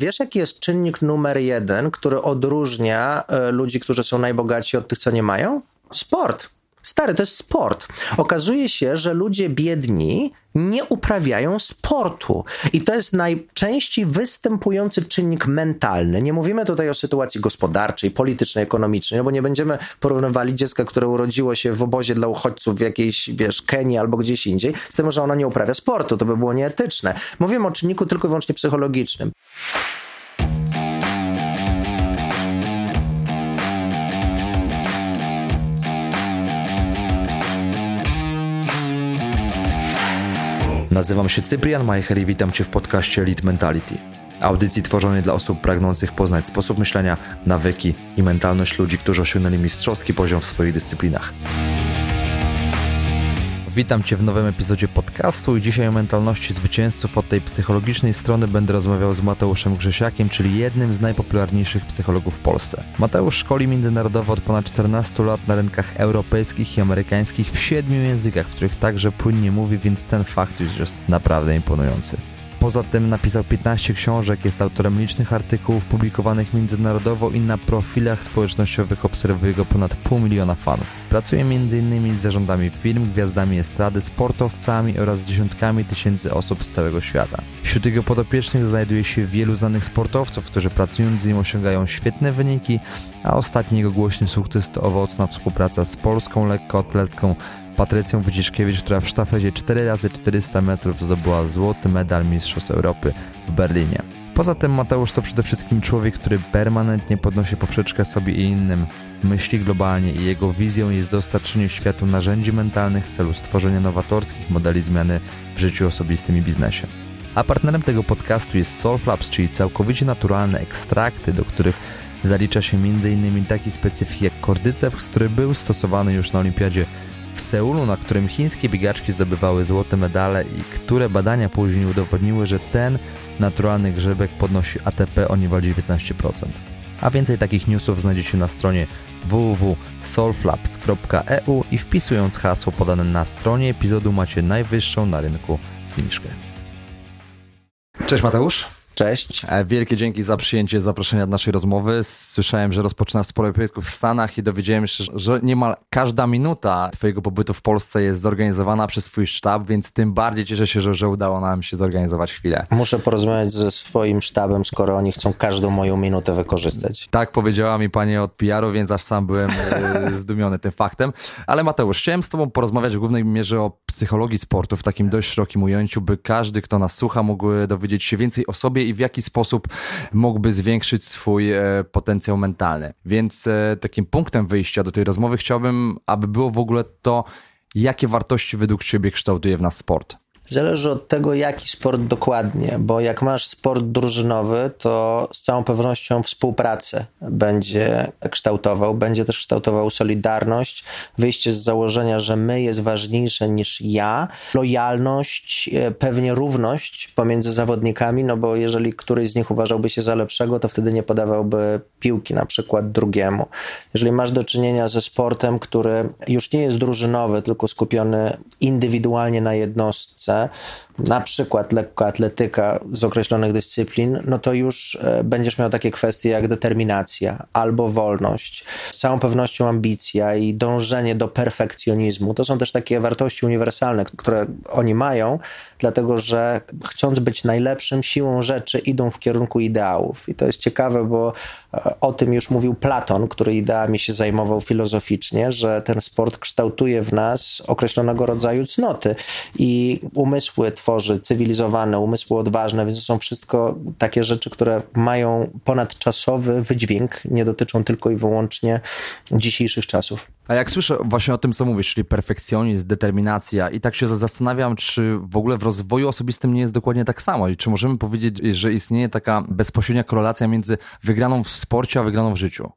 Wiesz, jaki jest czynnik numer jeden, który odróżnia e, ludzi, którzy są najbogatsi od tych, co nie mają? Sport. Stary, to jest sport. Okazuje się, że ludzie biedni nie uprawiają sportu. I to jest najczęściej występujący czynnik mentalny. Nie mówimy tutaj o sytuacji gospodarczej, politycznej, ekonomicznej, no bo nie będziemy porównywali dziecka, które urodziło się w obozie dla uchodźców w jakiejś, wiesz, Kenii albo gdzieś indziej, z tym, że ono nie uprawia sportu. To by było nieetyczne. Mówimy o czynniku tylko i wyłącznie psychologicznym. Nazywam się Cyprian Majcher i witam Cię w podcaście Elite Mentality. Audycji tworzonej dla osób pragnących poznać sposób myślenia, nawyki i mentalność ludzi, którzy osiągnęli mistrzowski poziom w swoich dyscyplinach. Witam Cię w nowym epizodzie podcastu i dzisiaj o mentalności zwycięzców od tej psychologicznej strony będę rozmawiał z Mateuszem Grzesiakiem, czyli jednym z najpopularniejszych psychologów w Polsce. Mateusz szkoli międzynarodowo od ponad 14 lat na rynkach europejskich i amerykańskich w siedmiu językach, w których także płynnie mówi, więc ten fakt jest naprawdę imponujący. Poza tym napisał 15 książek, jest autorem licznych artykułów publikowanych międzynarodowo i na profilach społecznościowych obserwuje go ponad pół miliona fanów. Pracuje m.in. z zarządami firm, gwiazdami estrady, sportowcami oraz dziesiątkami tysięcy osób z całego świata. Wśród jego podopiecznych znajduje się wielu znanych sportowców, którzy pracując z nim osiągają świetne wyniki, a ostatni jego głośny sukces to owocna współpraca z polską lekkoatletką Patrycją Wyciszkiewicz, która w sztafecie 4x400 metrów zdobyła złoty medal Mistrzostw Europy w Berlinie. Poza tym Mateusz to przede wszystkim człowiek, który permanentnie podnosi poprzeczkę sobie i innym, myśli globalnie i jego wizją jest dostarczenie światu narzędzi mentalnych w celu stworzenia nowatorskich modeli zmiany w życiu osobistym i biznesie. A partnerem tego podcastu jest Solflabs, czyli całkowicie naturalne ekstrakty, do których zalicza się m.in. taki specyfik jak kordyceps, który był stosowany już na olimpiadzie w Seulu, na którym chińskie biegaczki zdobywały złote medale i które badania później udowodniły, że ten naturalny grzebek podnosi ATP o niemal 19%. A więcej takich newsów znajdziecie na stronie www.solflabs.eu i wpisując hasło podane na stronie epizodu macie najwyższą na rynku zniżkę. Cześć Mateusz. Cześć. E, wielkie dzięki za przyjęcie zaproszenia do naszej rozmowy. Słyszałem, że rozpoczynasz sporo projektów w Stanach i dowiedziałem się, że niemal każda minuta Twojego pobytu w Polsce jest zorganizowana przez Twój sztab, więc tym bardziej cieszę się, że, że udało nam się zorganizować chwilę. Muszę porozmawiać ze swoim sztabem, skoro oni chcą każdą moją minutę wykorzystać. Tak powiedziała mi pani od PR-u, więc aż sam byłem e, zdumiony tym faktem. Ale Mateusz, chciałem z Tobą porozmawiać w głównej mierze o psychologii sportu w takim dość szerokim ujęciu, by każdy, kto nas słucha, mógł dowiedzieć się więcej o sobie i w jaki sposób mógłby zwiększyć swój e, potencjał mentalny. Więc e, takim punktem wyjścia do tej rozmowy chciałbym, aby było w ogóle to, jakie wartości według Ciebie kształtuje w nas sport. Zależy od tego, jaki sport dokładnie, bo jak masz sport drużynowy, to z całą pewnością współpracę będzie kształtował, będzie też kształtował solidarność, wyjście z założenia, że my jest ważniejsze niż ja, lojalność, e, pewnie równość pomiędzy zawodnikami, no bo jeżeli któryś z nich uważałby się za lepszego, to wtedy nie podawałby piłki na przykład drugiemu. Jeżeli masz do czynienia ze sportem, który już nie jest drużynowy, tylko skupiony indywidualnie na jednostce, Yeah. Na przykład lekkoatletyka z określonych dyscyplin, no to już e, będziesz miał takie kwestie jak determinacja albo wolność, z całą pewnością ambicja i dążenie do perfekcjonizmu. To są też takie wartości uniwersalne, które oni mają, dlatego że chcąc być najlepszym, siłą rzeczy idą w kierunku ideałów. I to jest ciekawe, bo e, o tym już mówił Platon, który ideami się zajmował filozoficznie, że ten sport kształtuje w nas określonego rodzaju cnoty i umysły tworzy cywilizowane, umysły odważne, więc to są wszystko takie rzeczy, które mają ponadczasowy wydźwięk, nie dotyczą tylko i wyłącznie dzisiejszych czasów. A jak słyszę właśnie o tym, co mówisz, czyli perfekcjonizm, determinacja i tak się zastanawiam, czy w ogóle w rozwoju osobistym nie jest dokładnie tak samo i czy możemy powiedzieć, że istnieje taka bezpośrednia korelacja między wygraną w sporcie, a wygraną w życiu?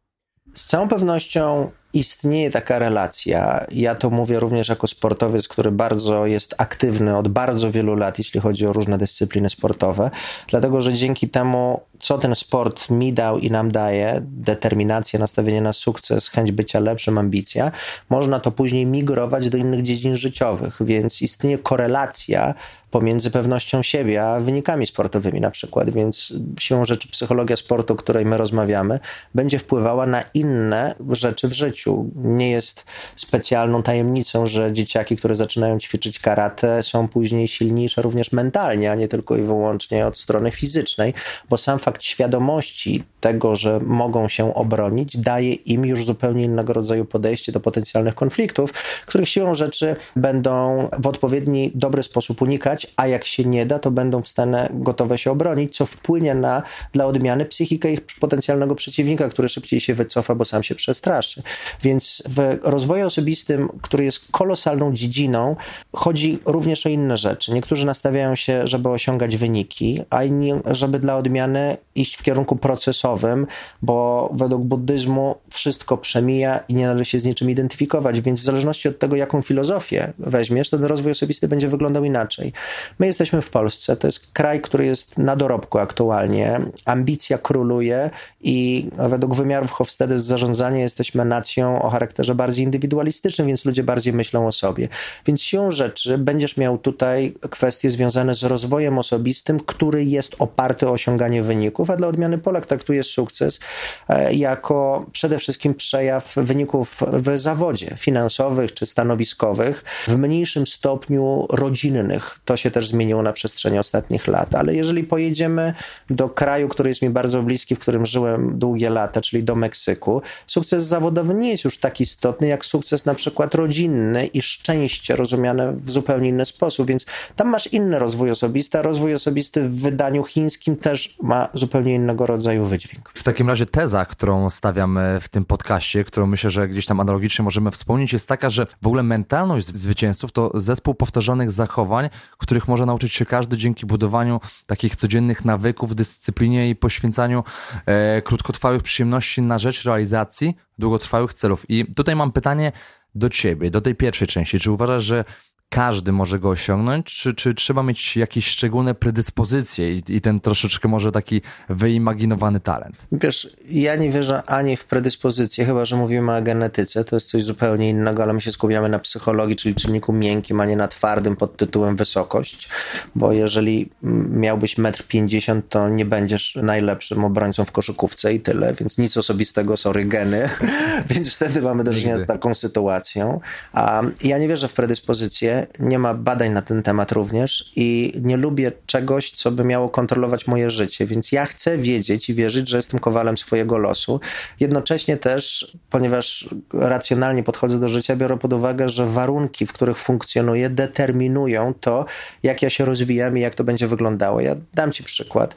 Z całą pewnością istnieje taka relacja. Ja to mówię również jako sportowiec, który bardzo jest aktywny od bardzo wielu lat, jeśli chodzi o różne dyscypliny sportowe, dlatego że dzięki temu co ten sport mi dał i nam daje, determinacja, nastawienie na sukces, chęć bycia lepszym, ambicja, można to później migrować do innych dziedzin życiowych, więc istnieje korelacja pomiędzy pewnością siebie a wynikami sportowymi na przykład, więc siłą rzeczy psychologia sportu, o której my rozmawiamy, będzie wpływała na inne rzeczy w życiu. Nie jest specjalną tajemnicą, że dzieciaki, które zaczynają ćwiczyć karate są później silniejsze również mentalnie, a nie tylko i wyłącznie od strony fizycznej, bo sam fakt świadomości tego, że mogą się obronić, daje im już zupełnie innego rodzaju podejście do potencjalnych konfliktów, których siłą rzeczy będą w odpowiedni, dobry sposób unikać, a jak się nie da, to będą w stanie gotowe się obronić, co wpłynie na, dla odmiany psychikę ich potencjalnego przeciwnika, który szybciej się wycofa, bo sam się przestraszy. Więc w rozwoju osobistym, który jest kolosalną dziedziną, chodzi również o inne rzeczy. Niektórzy nastawiają się, żeby osiągać wyniki, a inni, żeby dla odmiany iść w kierunku procesowym, bo według buddyzmu wszystko przemija i nie należy się z niczym identyfikować, więc w zależności od tego, jaką filozofię weźmiesz, ten rozwój osobisty będzie wyglądał inaczej. My jesteśmy w Polsce, to jest kraj, który jest na dorobku aktualnie. Ambicja króluje i według wymiarów Hofstede z zarządzania jesteśmy nacją o charakterze bardziej indywidualistycznym, więc ludzie bardziej myślą o sobie. Więc siłą rzeczy będziesz miał tutaj kwestie związane z rozwojem osobistym, który jest oparty o osiąganie wyników, a dla odmiany Polak traktuje sukces e, jako przede wszystkim przejaw wyników w zawodzie finansowych czy stanowiskowych, w mniejszym stopniu rodzinnych. To się też zmieniło na przestrzeni ostatnich lat. Ale jeżeli pojedziemy do kraju, który jest mi bardzo bliski, w którym żyłem długie lata, czyli do Meksyku, sukces zawodowy nie jest już tak istotny jak sukces na przykład rodzinny i szczęście rozumiane w zupełnie inny sposób. Więc tam masz inny rozwój osobisty, a rozwój osobisty w wydaniu chińskim też ma zupełnie innego rodzaju wydźwięk. W takim razie teza, którą stawiam w tym podcaście, którą myślę, że gdzieś tam analogicznie możemy wspomnieć, jest taka, że w ogóle mentalność zwycięzców to zespół powtarzanych zachowań, których może nauczyć się każdy dzięki budowaniu takich codziennych nawyków, dyscyplinie i poświęcaniu e, krótkotrwałych przyjemności na rzecz realizacji długotrwałych celów. I tutaj mam pytanie do ciebie, do tej pierwszej części. Czy uważasz, że każdy może go osiągnąć, czy, czy trzeba mieć jakieś szczególne predyspozycje i, i, ten troszeczkę może taki wyimaginowany talent? Wiesz, ja nie wierzę ani w predyspozycje, chyba że mówimy o genetyce, to jest coś zupełnie innego, ale my się skupiamy na psychologii, czyli czynniku miękkim, a nie na twardym pod tytułem wysokość, bo jeżeli miałbyś 1,50 m, to nie będziesz najlepszym obrońcą w koszykówce i tyle, więc nic osobistego, sorry, geny, więc wtedy mamy do czynienia z taką sytuacją. A ja nie wierzę w predyspozycje, nie ma badań na ten temat również i nie lubię czegoś, co by miało kontrolować moje życie, więc ja chcę wiedzieć i wierzyć, że jestem kowalem swojego losu. Jednocześnie też, ponieważ racjonalnie podchodzę do życia, biorę pod uwagę, że warunki, w których funkcjonuję, determinują to, jak ja się rozwijam i jak to będzie wyglądało. Ja dam Ci przykład.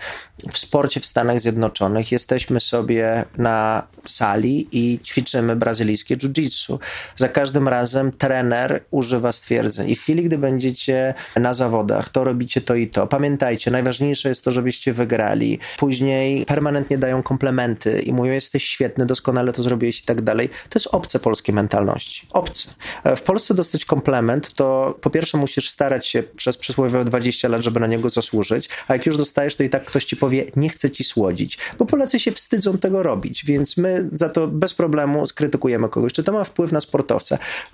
W sporcie w Stanach Zjednoczonych jesteśmy sobie na sali i ćwiczymy brazylijskie jiu-jitsu. Za każdym razem trener używa stwierdzeń w chwili, gdy będziecie na zawodach, to robicie to i to. Pamiętajcie, najważniejsze jest to, żebyście wygrali. Później permanentnie dają komplementy i mówią, jesteś świetny, doskonale to zrobiłeś i tak dalej. To jest obce polskiej mentalności. Obce. W Polsce dostać komplement, to po pierwsze musisz starać się przez przysłowiowe 20 lat, żeby na niego zasłużyć, a jak już dostajesz, to i tak ktoś ci powie, nie chcę ci słodzić, bo Polacy się wstydzą tego robić, więc my za to bez problemu skrytykujemy kogoś. Czy to ma wpływ na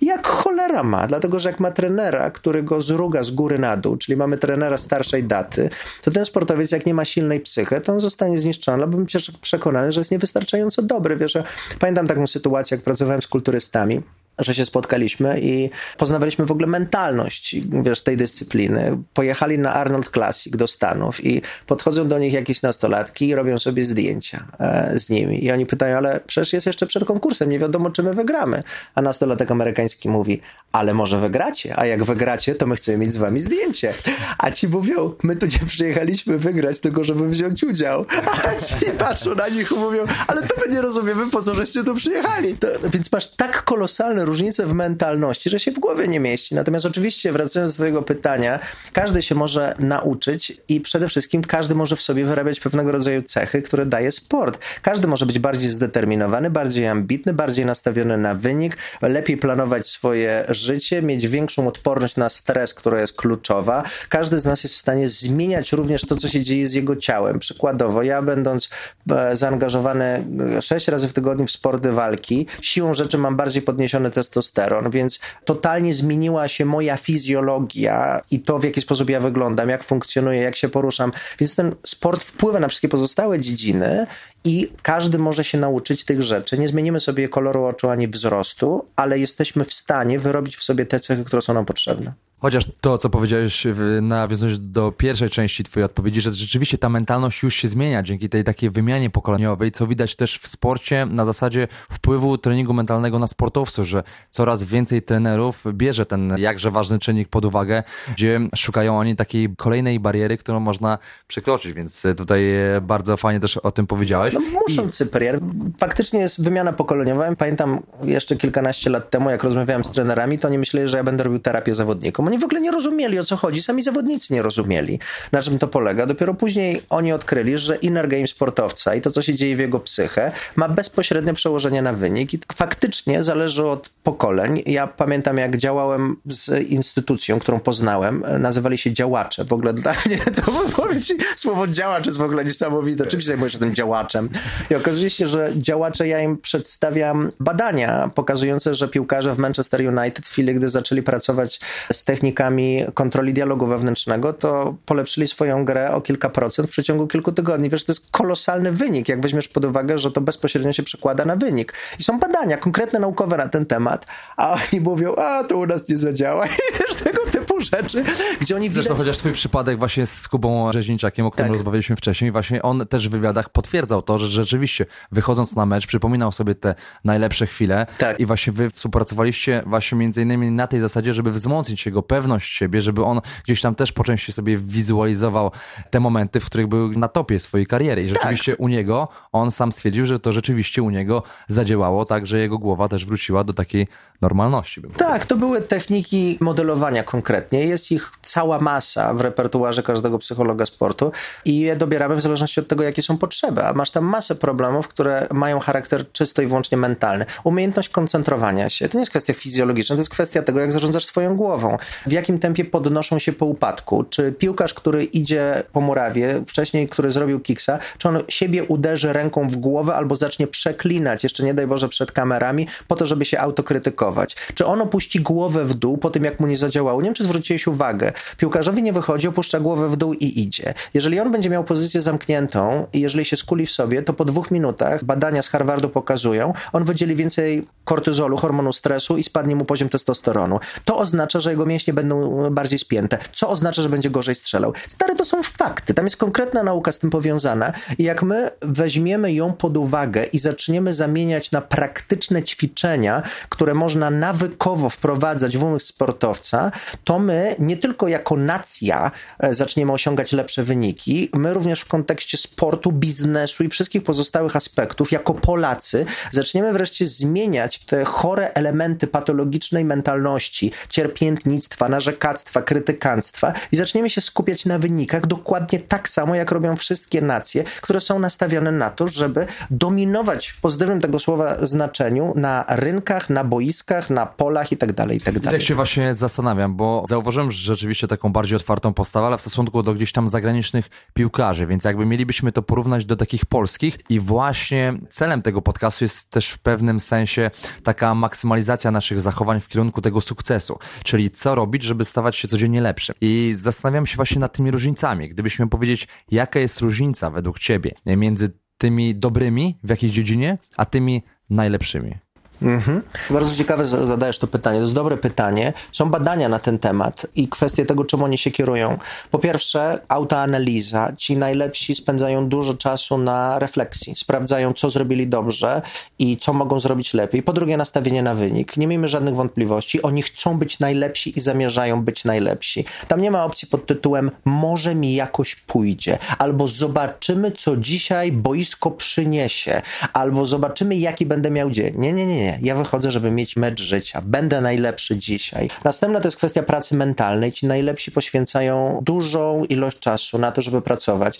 Jak cholera ma, dlatego że jak ma trener trenera, który go zruga z góry na dół, czyli mamy trenera starszej daty, to ten sportowiec, jak nie ma silnej psychy, to on zostanie zniszczony, bo bym przekonany, że jest niewystarczająco dobry. Wiesz, pamiętam taką sytuację, jak pracowałem z kulturystami że się spotkaliśmy i poznawaliśmy w ogóle mentalność wiesz, tej dyscypliny. Pojechali na Arnold Classic do Stanów i podchodzą do nich jakieś nastolatki i robią sobie zdjęcia e, z nimi. I oni pytają, ale przecież jest jeszcze przed konkursem, nie wiadomo, czy my wygramy. A nastolatek amerykański mówi, ale może wygracie, a jak wygracie, to my chcemy mieć z wami zdjęcie. A ci mówią, my tu nie przyjechaliśmy wygrać, tylko żeby wziąć udział. A ci patrzą na nich i mówią, ale to my nie rozumiemy, po co żeście tu przyjechali. To, więc masz tak kolosalne ogromne różnice w mentalności, że się w głowie nie mieści. Natomiast oczywiście, wracając do twojego pytania, każdy się może nauczyć i przede wszystkim każdy może w sobie wyrabiać pewnego rodzaju cechy, które daje sport. Każdy może być bardziej zdeterminowany, bardziej ambitny, bardziej nastawiony na wynik, lepiej planować swoje życie, mieć większą odporność na stres, która jest kluczowa. Każdy z nas jest w stanie zmieniać również to, co się dzieje z jego ciałem. Przykładowo, ja będąc e, zaangażowany sześć razy w tygodniu w sporty walki, siłą rzeczy mam bardziej podniesiony testosteron, więc totalnie zmieniła się moja fizjologia i to, w jaki sposób ja wyglądam, jak funkcjonuję, jak się poruszam. Więc ten sport wpływa na wszystkie pozostałe dziedziny i każdy może się nauczyć tych rzeczy. Nie zmienimy sobie koloru oczu ani wzrostu, ale jesteśmy w stanie wyrobić w sobie te cechy, które są nam potrzebne. Chociaż to, co powiedziałeś, nawiązując do pierwszej części twojej odpowiedzi, że rzeczywiście ta mentalność już się zmienia dzięki tej takiej wymianie pokoleniowej, co widać też w sporcie na zasadzie wpływu treningu mentalnego na sportowców, że coraz więcej trenerów bierze ten jakże ważny czynnik pod uwagę, gdzie szukają oni takiej kolejnej bariery, którą można przekroczyć, więc tutaj bardzo fajnie też o tym powiedziałeś. No muszą, I... Cyprian. Faktycznie jest wymiana pokoleniowa. Pamiętam jeszcze kilkanaście lat temu, jak rozmawiałem z trenerami, to nie myśleli, że ja będę robił terapię zawodnikom oni w ogóle nie rozumieli o co chodzi, sami zawodnicy nie rozumieli, na czym to polega. Dopiero później oni odkryli, że inner game sportowca i to, co się dzieje w jego psyche, ma bezpośrednie przełożenie na wynik i faktycznie zależy od pokoleń. Ja pamiętam, jak działałem z instytucją, którą poznałem, nazywali się działacze. W ogóle dla mnie to powiem ci, słowo działacz jest w ogóle niesamowite. Czym się zajmujesz tym działaczem? I okazuje się, że działacze, ja im przedstawiam badania pokazujące, że piłkarze w Manchester United w chwili, gdy zaczęli pracować z techniką technikami kontroli dialogu wewnętrznego, to polepszyli swoją grę o kilka procent w przeciągu kilku tygodni. Wiesz, to jest kolosalny wynik, jak weźmiesz pod uwagę, że to bezpośrednio się przekłada na wynik. I są badania konkretne naukowe na ten temat, a oni mówią, a to u nas nie zadziała. I wiesz, tego typu rzeczy, gdzie oni Zresztą chociaż twój przypadek właśnie z Kubą Rzeźniczakiem, o którym tak. rozmawialiśmy wcześniej, właśnie on też w wywiadach potwierdzał to, że rzeczywiście wychodząc na mecz przypominał sobie te najlepsze chwile tak. i właśnie wy współpracowaliście właśnie między innymi na tej zasadzie, żeby wzmocnić jego pewność siebie, żeby on gdzieś tam też po części sobie wizualizował te momenty, w których był na topie swojej kariery. I tak. rzeczywiście tak. u niego, on sam stwierdził, że to rzeczywiście u niego zadziałało, tak, że jego głowa też wróciła do takiej normalności. Tak, to były techniki modelowania konkretnie. Jest ich cała masa w repertuarze każdego psychologa sportu i je dobieramy w zależności od tego, jakie są potrzeby. A masz tam masę problemów, które mają charakter czysto i wyłącznie mentalny. Umiejętność koncentrowania się. To nie jest kwestia fizjologiczna, to jest kwestia tego, jak zarządzasz swoją głową. W jakim tempie podnoszą się po upadku. Czy piłkarz, który idzie po murawie, wcześniej, który zrobił kiksa, czy on siebie uderzy ręką w głowę albo zacznie przeklinać, jeszcze nie daj Boże, przed kamerami, po to, żeby się autokrytykować. Czy on opuści głowę w dół po tym, jak mu nie zadziałało? Nie wiem, czy zwróciłeś uwagę. Piłkarzowi nie wychodzi, opuszcza głowę w dół i idzie. Jeżeli on będzie miał pozycję zamkniętą i jeżeli się skuli w sobie, to po dwóch minutach badania z Harvardu pokazują, on wydzieli więcej kortyzolu, hormonu stresu i spadnie mu poziom testosteronu. To oznacza, że jego mięśnie będą bardziej spięte, co oznacza, że będzie gorzej strzelał. Stary, to są fakty. Tam jest konkretna nauka z tym powiązana i jak my weźmiemy ją pod uwagę i zaczniemy zamieniać na praktyczne ćwiczenia, które można nawykowo wprowadzać w umysł sportowca, to my nie tylko jako nacja e, zaczniemy osiągać lepsze wyniki, my również w kontekście sportu, biznesu i wszystkich pozostałych aspektów, jako Polacy, zaczniemy wreszcie zmieniać te chore elementy patologicznej mentalności, cierpiętnictwa, narzekactwa, krytykanstwa i zaczniemy się skupiać na wynikach dokładnie tak samo, jak robią wszystkie nacje, które są nastawione na to, żeby dominować w pozytywnym tego słowa znaczeniu na rynkach, na boiskach, na polach i tak dalej, i tak dalej. I tak się właśnie zastanawiam, bo zauważyłem że rzeczywiście taką bardziej otwartą postawę, ale w stosunku do gdzieś tam zagranicznych piłkarzy, więc jakby mielibyśmy to porównać do takich polskich i właśnie celem tego podcastu jest też w pewnym sensie taka maksymalizacja naszych zachowań w kierunku tego sukcesu, czyli co robić, żeby stawać się codziennie lepszym. I zastanawiam się właśnie nad tymi różnicami. Gdybyśmy powiedzieć, jaka jest różnica według ciebie między tymi dobrymi w jakiejś dziedzinie, a tymi najlepszymi? Mhm. Bardzo ciekawe zadajesz to pytanie. To jest dobre pytanie. Są badania na ten temat i kwestie tego, czym oni się kierują. Po pierwsze, autoanaliza. Ci najlepsi spędzają dużo czasu na refleksji. Sprawdzają, co zrobili dobrze i co mogą zrobić lepiej. Po drugie, nastawienie na wynik. Nie miejmy żadnych wątpliwości. Oni chcą być najlepsi i zamierzają być najlepsi. Tam nie ma opcji pod tytułem może mi jakoś pójdzie. Albo zobaczymy, co dzisiaj boisko przyniesie. Albo zobaczymy, jaki będę miał dzień. Nie, nie, nie, nie. Nie, ja wychodzę, żeby mieć mecz życia. Będę najlepszy dzisiaj. Następna to jest kwestia pracy mentalnej. Ci najlepsi poświęcają dużą ilość czasu na to, żeby pracować.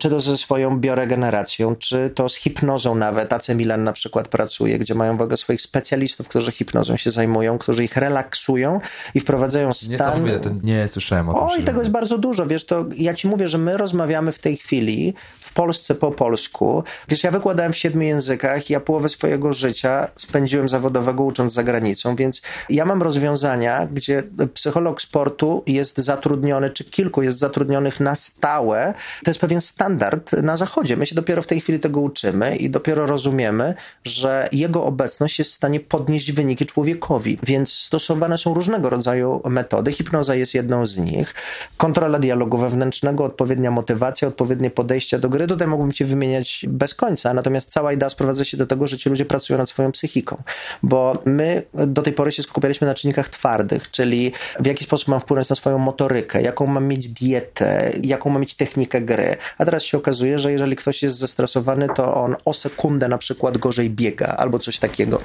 Czy to ze swoją bioregeneracją, czy to z hipnozą nawet. AC Milan na przykład pracuje, gdzie mają w ogóle swoich specjalistów, którzy hipnozą się zajmują, którzy ich relaksują i wprowadzają stan... to nie słyszałem o tym. Oj, tego jest bardzo dużo. Wiesz, to ja ci mówię, że my rozmawiamy w tej chwili Polsce po polsku. Wiesz, ja wykładałem w siedmiu językach, ja połowę swojego życia spędziłem zawodowego ucząc za granicą, więc ja mam rozwiązania, gdzie psycholog sportu jest zatrudniony, czy kilku jest zatrudnionych na stałe. To jest pewien standard na zachodzie. My się dopiero w tej chwili tego uczymy i dopiero rozumiemy, że jego obecność jest w stanie podnieść wyniki człowiekowi. Więc stosowane są różnego rodzaju metody. Hipnoza jest jedną z nich. Kontrola dialogu wewnętrznego, odpowiednia motywacja, odpowiednie podejście do gry. Tutaj mógłbym ci wymieniać bez końca, natomiast cała idea sprowadza się do tego, że ci ludzie pracują nad swoją psychiką, bo my do tej pory się skupialiśmy na czynnikach twardych, czyli w jaki sposób mam wpłynąć na swoją motorykę, jaką mam mieć dietę, jaką mam mieć technikę gry. A teraz się okazuje, że jeżeli ktoś jest zestresowany, to on o sekundę na przykład gorzej biega albo coś takiego.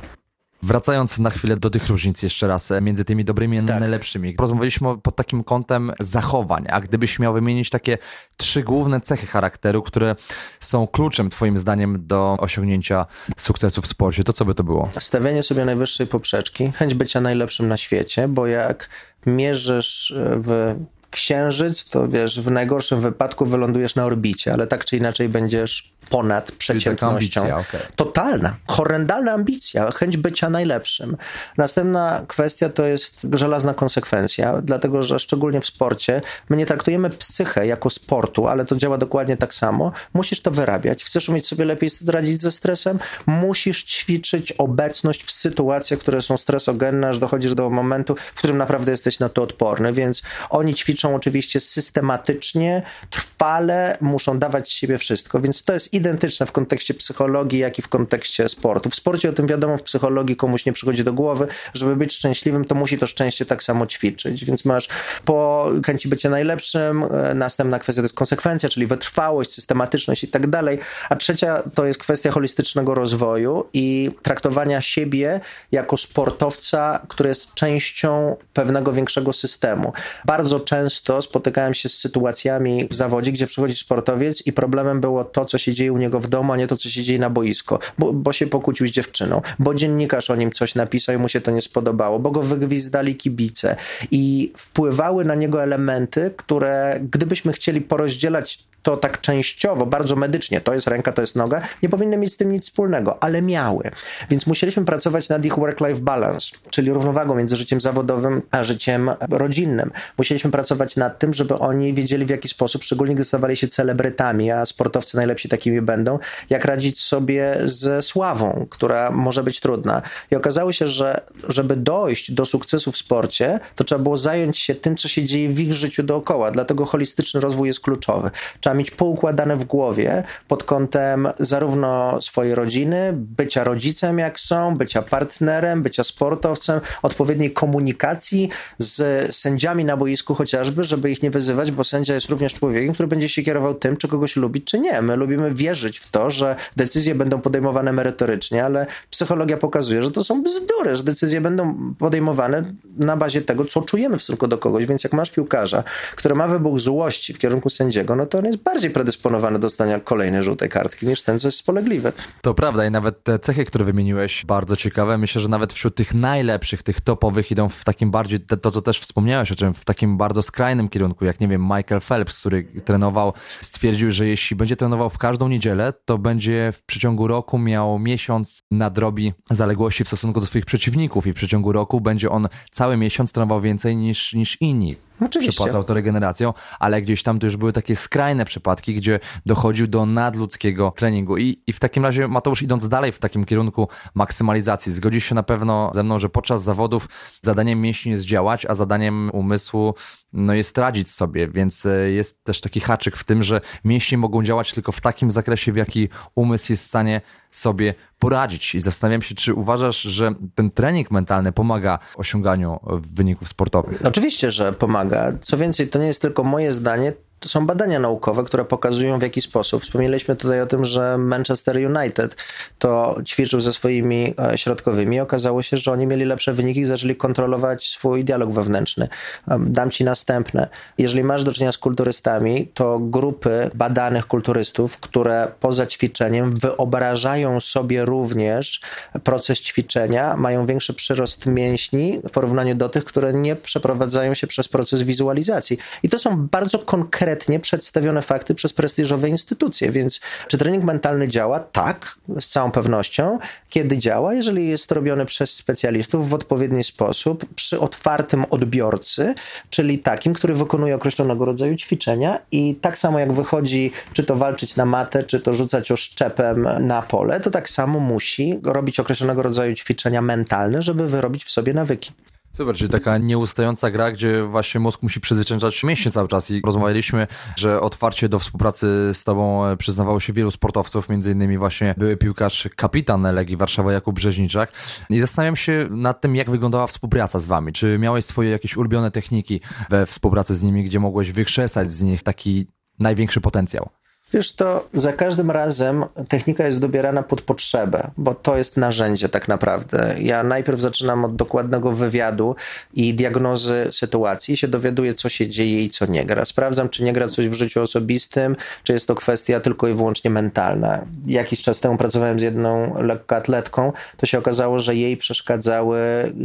Wracając na chwilę do tych różnic jeszcze raz e, między tymi dobrymi a tak. najlepszymi. Rozmawialiśmy pod takim kątem zachowań, a gdybyś miał wymienić takie trzy główne cechy charakteru, które są kluczem twoim zdaniem do osiągnięcia sukcesu w sporcie, to co by to było? Stawianie sobie najwyższej poprzeczki, chęć bycia najlepszym na świecie, bo jak mierzysz w księżyc, to wiesz, w najgorszym wypadku wylądujesz na orbicie, ale tak czy inaczej będziesz ponad przeciętnością. Ambicja, okay. Totalna, horrendalna ambicja, chęć bycia najlepszym. Następna kwestia to jest żelazna konsekwencja, dlatego że szczególnie w sporcie my nie traktujemy psychę jako sportu, ale to działa dokładnie tak samo. Musisz to wyrabiać. Chcesz umieć sobie lepiej radzić ze stresem? Musisz ćwiczyć obecność w sytuacjach, które są stresogenne, aż dochodzisz do momentu, w którym naprawdę jesteś na to odporny, więc oni ćwiczą oczywiście systematycznie, trwale, muszą dawać z siebie wszystko, więc to jest identyczne w kontekście psychologii, jak i w kontekście sportu. W sporcie o tym wiadomo, w psychologii komuś nie przychodzi do głowy, żeby być szczęśliwym, to musi to szczęście tak samo ćwiczyć, więc masz po chęci bycia najlepszym, e, następna kwestia to jest konsekwencja, czyli wytrwałość, systematyczność i tak dalej, a trzecia to jest kwestia holistycznego rozwoju i traktowania siebie jako sportowca, który jest częścią pewnego większego systemu. Bardzo często spotykałem się z sytuacjami w zawodzie, gdzie przychodzi sportowiec i problemem było to, co się dzieje u niego w domu, a nie to, co się dzieje na boisko, bo, bo się pokłócił z dziewczyną, bo dziennikarz o nim coś napisał i mu się to nie spodobało, bo go wygwizdali kibice i wpływały na niego elementy, które gdybyśmy chcieli porozdzielać to tak częściowo, bardzo medycznie, to jest ręka, to jest noga, nie powinny mieć z tym nic wspólnego, ale miały. Więc musieliśmy pracować nad ich work-life balance, czyli równowagą między życiem zawodowym a życiem rodzinnym. Musieliśmy pracować nad tym, żeby oni wiedzieli w jaki sposób, szczególnie gdy stawali się celebrytami, a sportowcy najlepsi takimi będą, jak radzić sobie ze sławą, która może być trudna. I okazało się, że żeby dojść do sukcesu w sporcie, to trzeba było zająć się tym, co się dzieje w ich życiu dookoła. Dlatego holistyczny rozwój jest kluczowy. Trzeba trzeba mieć poukładane w głowie pod kątem zarówno swojej rodziny, bycia rodzicem jak są, bycia partnerem, bycia sportowcem, odpowiedniej komunikacji z sędziami na boisku chociażby, żeby ich nie wyzywać, bo sędzia jest również człowiekiem, który będzie się kierował tym, czy kogoś lubić, czy nie. My lubimy wierzyć w to, że decyzje będą podejmowane merytorycznie, ale psychologia pokazuje, że to są bzdury, że decyzje będą podejmowane na bazie tego, co czujemy w stosunku do kogoś. Więc jak masz piłkarza, który ma wybuch złości w kierunku sędziego, no to on jest bardziej predysponowany do dostania kolejnej żółtej kartki niż ten, co jest spolegliwy. To prawda i nawet te cechy, które wymieniłeś, bardzo ciekawe. Myślę, że nawet wśród tych najlepszych, tych topowych idą w takim bardziej, to co też wspomniałeś o czym, w takim bardzo skrajnym kierunku, jak nie wiem, Michael Phelps, który trenował, stwierdził, że jeśli będzie trenował w każdą niedzielę, to będzie w przeciągu roku miał miesiąc nadrobi zaległości w stosunku do swoich przeciwników i w przeciągu roku będzie on cały miesiąc trenował więcej niż, niż inni. Oczywiście. Przepłacał to regeneracją, ale gdzieś tam to już były takie skrajne przypadki, gdzie dochodził do nadludzkiego treningu. I, I w takim razie, Mateusz, idąc dalej w takim kierunku maksymalizacji, zgodzisz się na pewno ze mną, że podczas zawodów zadaniem mięśni jest działać, a zadaniem umysłu no, jest radzić sobie, więc e, jest też taki haczyk w tym, że mięśnie mogą działać tylko w takim zakresie, w jaki umysł jest w stanie sobie poradzić. I zastanawiam się, czy uważasz, że ten trening mentalny pomaga osiąganiu wyników sportowych? Oczywiście, że pomaga. Co więcej, to nie jest tylko moje zdanie, To są badania naukowe, które pokazują w jaki sposób. Wspomnieliśmy tutaj o tym, że Manchester United to ćwiczył ze swoimi e, środkowymi. Okazało się, że oni mieli lepsze wyniki i zaczęli kontrolować swój dialog wewnętrzny. Dam ci następne. Jeżeli masz do czynienia z kulturystami, to grupy badanych kulturystów, które poza ćwiczeniem wyobrażają sobie również proces ćwiczenia, mają większy przyrost mięśni w porównaniu do tych, które nie przeprowadzają się przez proces wizualizacji. I to są bardzo konkretnie przedstawione fakty przez prestiżowe instytucje, więc czy trening mentalny działa? Tak, z całą pewnością. Kiedy działa? Jeżeli jest robiony przez specjalistów w odpowiedni sposób, przy otwartym odbiorcy, czyli takim, który wykonuje określonego rodzaju ćwiczenia i tak samo jak wychodzi, czy to walczyć na matę, czy to rzucać oszczepem na pole, to tak samo musi robić określonego rodzaju ćwiczenia mentalne, żeby wyrobić w sobie nawyki. Super, czyli taka nieustająca gra, gdzie właśnie mózg musi przyzwyczajać mięśnie cały czas i rozmawialiśmy, że otwarcie do współpracy z tobą e, przyznawało się wielu sportowców, między innymi właśnie były piłkarz kapitan Legii Warszawa Jakub Brzeźniczak i zastanawiam się nad tym, jak wyglądała współpraca z wami. Czy miałeś swoje jakieś ulubione techniki we współpracy z nimi, gdzie mogłeś wykrzesać z nich taki największy potencjał? Wiesz, to za każdym razem technika jest dobierana pod potrzebę, bo to jest narzędzie tak naprawdę. Ja najpierw zaczynam od dokładnego wywiadu i diagnozy sytuacji, się dowiaduję, co się dzieje i co nie gra. Sprawdzam, czy nie gra coś w życiu osobistym, czy jest to kwestia tylko i wyłącznie mentalna. Jakiś czas temu pracowałem z jedną lekkoatletką, to się okazało, że jej przeszkadzały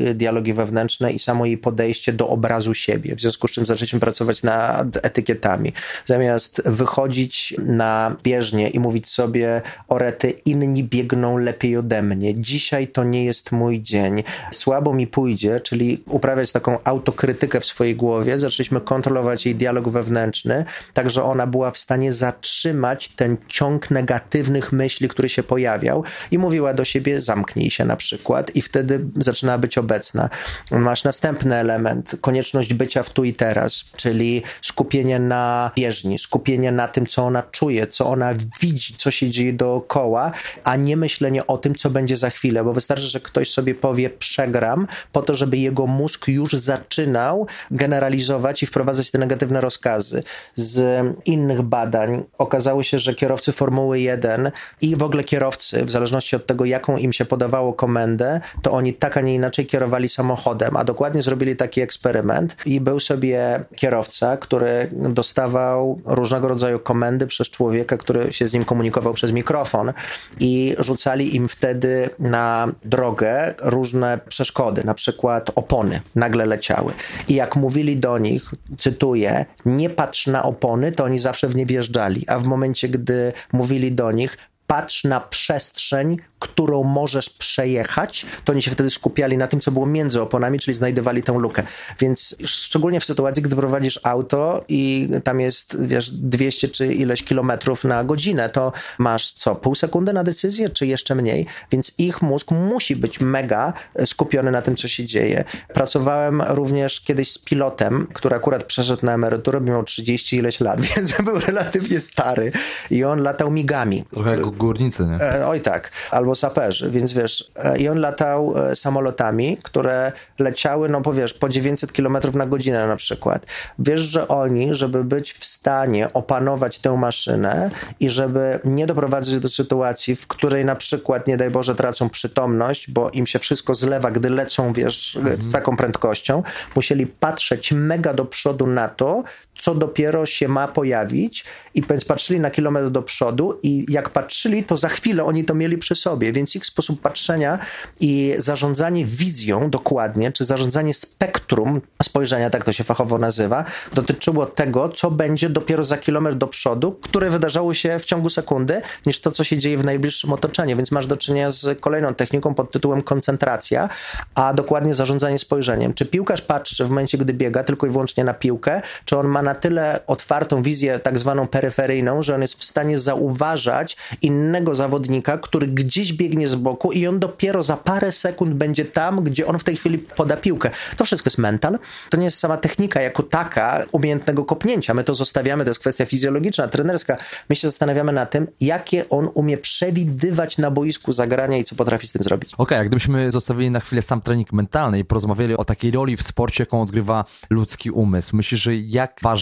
y, dialogi wewnętrzne i samo jej podejście do obrazu siebie, w związku z czym zaczęliśmy pracować nad etykietami. Zamiast wychodzić na bieżnie i mówić sobie orety, inni biegną lepiej ode mnie. Dzisiaj to nie jest mój dzień. Słabo mi pójdzie, czyli uprawiać taką autokrytykę w swojej głowie. Zaczęliśmy kontrolować jej dialog wewnętrzny, tak że ona była w stanie zatrzymać ten ciąg negatywnych myśli, który się pojawiał i mówiła do siebie zamknij się na przykład i wtedy zaczynała być obecna. Masz następny element, konieczność bycia w tu i teraz, czyli skupienie na bieżni, skupienie na tym, co ona czuje, czuje, co ona widzi, co się dzieje dookoła, a nie myślenie o tym, co będzie za chwilę, bo wystarczy, że ktoś sobie powie przegram, po to, żeby jego mózg już zaczynał generalizować i wprowadzać te negatywne rozkazy. Z innych badań okazało się, że kierowcy Formuły 1 i w ogóle kierowcy, w zależności od tego, jaką im się podawało komendę, to oni tak, a nie inaczej kierowali samochodem, a dokładnie zrobili taki eksperyment i był sobie kierowca, który dostawał różnego rodzaju komendy przez człowieka, który się z nim komunikował przez mikrofon i rzucali im wtedy na drogę różne przeszkody, na przykład opony nagle leciały. I jak mówili do nich, cytuję, nie patrz na opony, to oni zawsze w nie wjeżdżali, a w momencie, gdy mówili do nich, patrz na przestrzeń, którą możesz przejechać, to oni się wtedy skupiali na tym, co było między oponami, czyli znajdowali tę lukę. Więc szczególnie w sytuacji, gdy prowadzisz auto i tam jest, wiesz, 200 czy ileś kilometrów na godzinę, to masz co, pół sekundy na decyzję, czy jeszcze mniej? Więc ich mózg musi być mega skupiony na tym, co się dzieje. Pracowałem również kiedyś z pilotem, który akurat przeszedł na emeryturę, miał 30 ileś lat, więc był relatywnie stary i on latał migami. Trochę jak górnicy, nie? E, oj tak, albo saperzy, więc wiesz, e, i on latał e, samolotami, które leciały, no powiesz, po 900 km na godzinę na przykład. Wiesz, że oni, żeby być w stanie opanować tę maszynę i żeby nie doprowadzić do sytuacji, w której na przykład, nie daj Boże, tracą przytomność, bo im się wszystko zlewa, gdy lecą, wiesz, mhm. z taką prędkością, musieli patrzeć mega do przodu na to, co dopiero się ma pojawić. I więc patrzyli na kilometr do przodu i jak patrzyli, to za chwilę oni to mieli przy sobie, więc ich sposób patrzenia i zarządzanie wizją dokładnie, czy zarządzanie spektrum spojrzenia, tak to się fachowo nazywa, dotyczyło tego, co będzie dopiero za kilometr do przodu, które wydarzało się w ciągu sekundy, niż to, co się dzieje w najbliższym otoczeniu, więc masz do czynienia z kolejną techniką pod tytułem koncentracja, a dokładnie zarządzanie spojrzeniem. Czy piłkarz patrzy w momencie, gdy biega tylko i wyłącznie na piłkę, czy on ma na tyle otwartą wizję tak zwaną peryferyjną, że on jest w stanie zauważać inne innego zawodnika, który gdzieś biegnie z boku i on dopiero za parę sekund będzie tam, gdzie on w tej chwili poda piłkę. To wszystko jest mental. To nie jest sama technika jako taka umiejętnego kopnięcia. My to zostawiamy, to jest kwestia fizjologiczna, trenerska. My się zastanawiamy na tym, jakie on umie przewidywać na boisku zagrania i co potrafi z tym zrobić. Okej, okay, jak gdybyśmy zostawili na chwilę sam trening mentalny i porozmawiali o takiej roli w sporcie, jaką odgrywa ludzki umysł. Myślisz, że jak ważne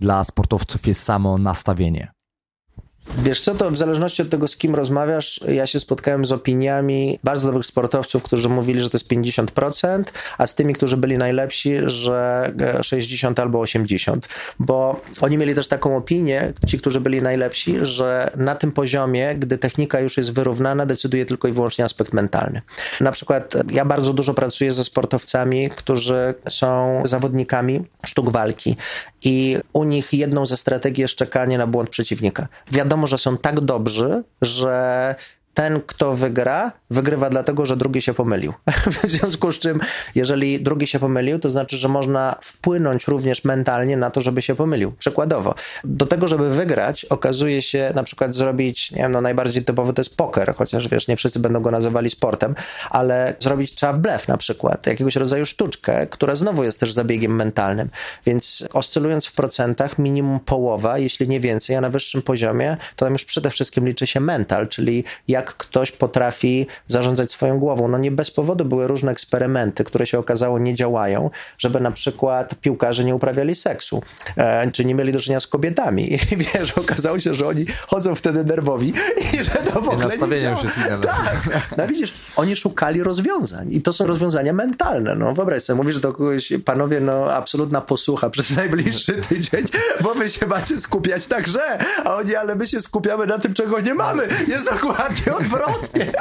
dla sportowców jest samo nastawienie? Wiesz co, to w zależności od tego, z kim rozmawiasz, ja się spotkałem z opiniami bardzo dobrych sportowców, którzy mówili, że to jest 50%, a z tymi, którzy byli najlepsi, że 60 albo 80, bo oni mieli też taką opinię, ci, którzy byli najlepsi, że na tym poziomie, gdy technika już jest wyrównana, decyduje tylko i wyłącznie aspekt mentalny. Na przykład ja bardzo dużo pracuję ze sportowcami, którzy są zawodnikami sztuk walki i u nich jedną ze strategii jest czekanie na błąd przeciwnika. Wiadomo, że są tak dobrzy, że ten, kto wygra, wygrywa dlatego, że drugi się pomylił. w związku z czym, jeżeli drugi się pomylił, to znaczy, że można wpłynąć również mentalnie na to, żeby się pomylił. Przykładowo, do tego, żeby wygrać, okazuje się na przykład zrobić, nie wiem, no najbardziej typowy to jest poker, chociaż wiesz, nie wszyscy będą go nazywali sportem, ale zrobić trzeba blef na przykład, jakiegoś rodzaju sztuczkę, która znowu jest też zabiegiem mentalnym. Więc oscylując w procentach, minimum połowa, jeśli nie więcej, a na wyższym poziomie, to tam już przede wszystkim liczy się mental, czyli jak jak ktoś potrafi zarządzać swoją głową. No nie bez powodu były różne eksperymenty, które się okazało nie działają, żeby na przykład piłkarze nie uprawiali seksu, e, czy nie mieli do czynienia z kobietami. I wiesz, okazało się, że oni chodzą wtedy nerwowi i że to w ogóle nie już jest inne. Tak. No widzisz, oni szukali rozwiązań i to są rozwiązania mentalne. No wyobraź sobie, mówisz do kogoś, panowie, no absolutna posłucha przez najbliższy tydzień, bo wy się macie skupiać grze, a oni, ale my się skupiamy na tym, czego nie mamy. Jest dokładnie odwrotnie.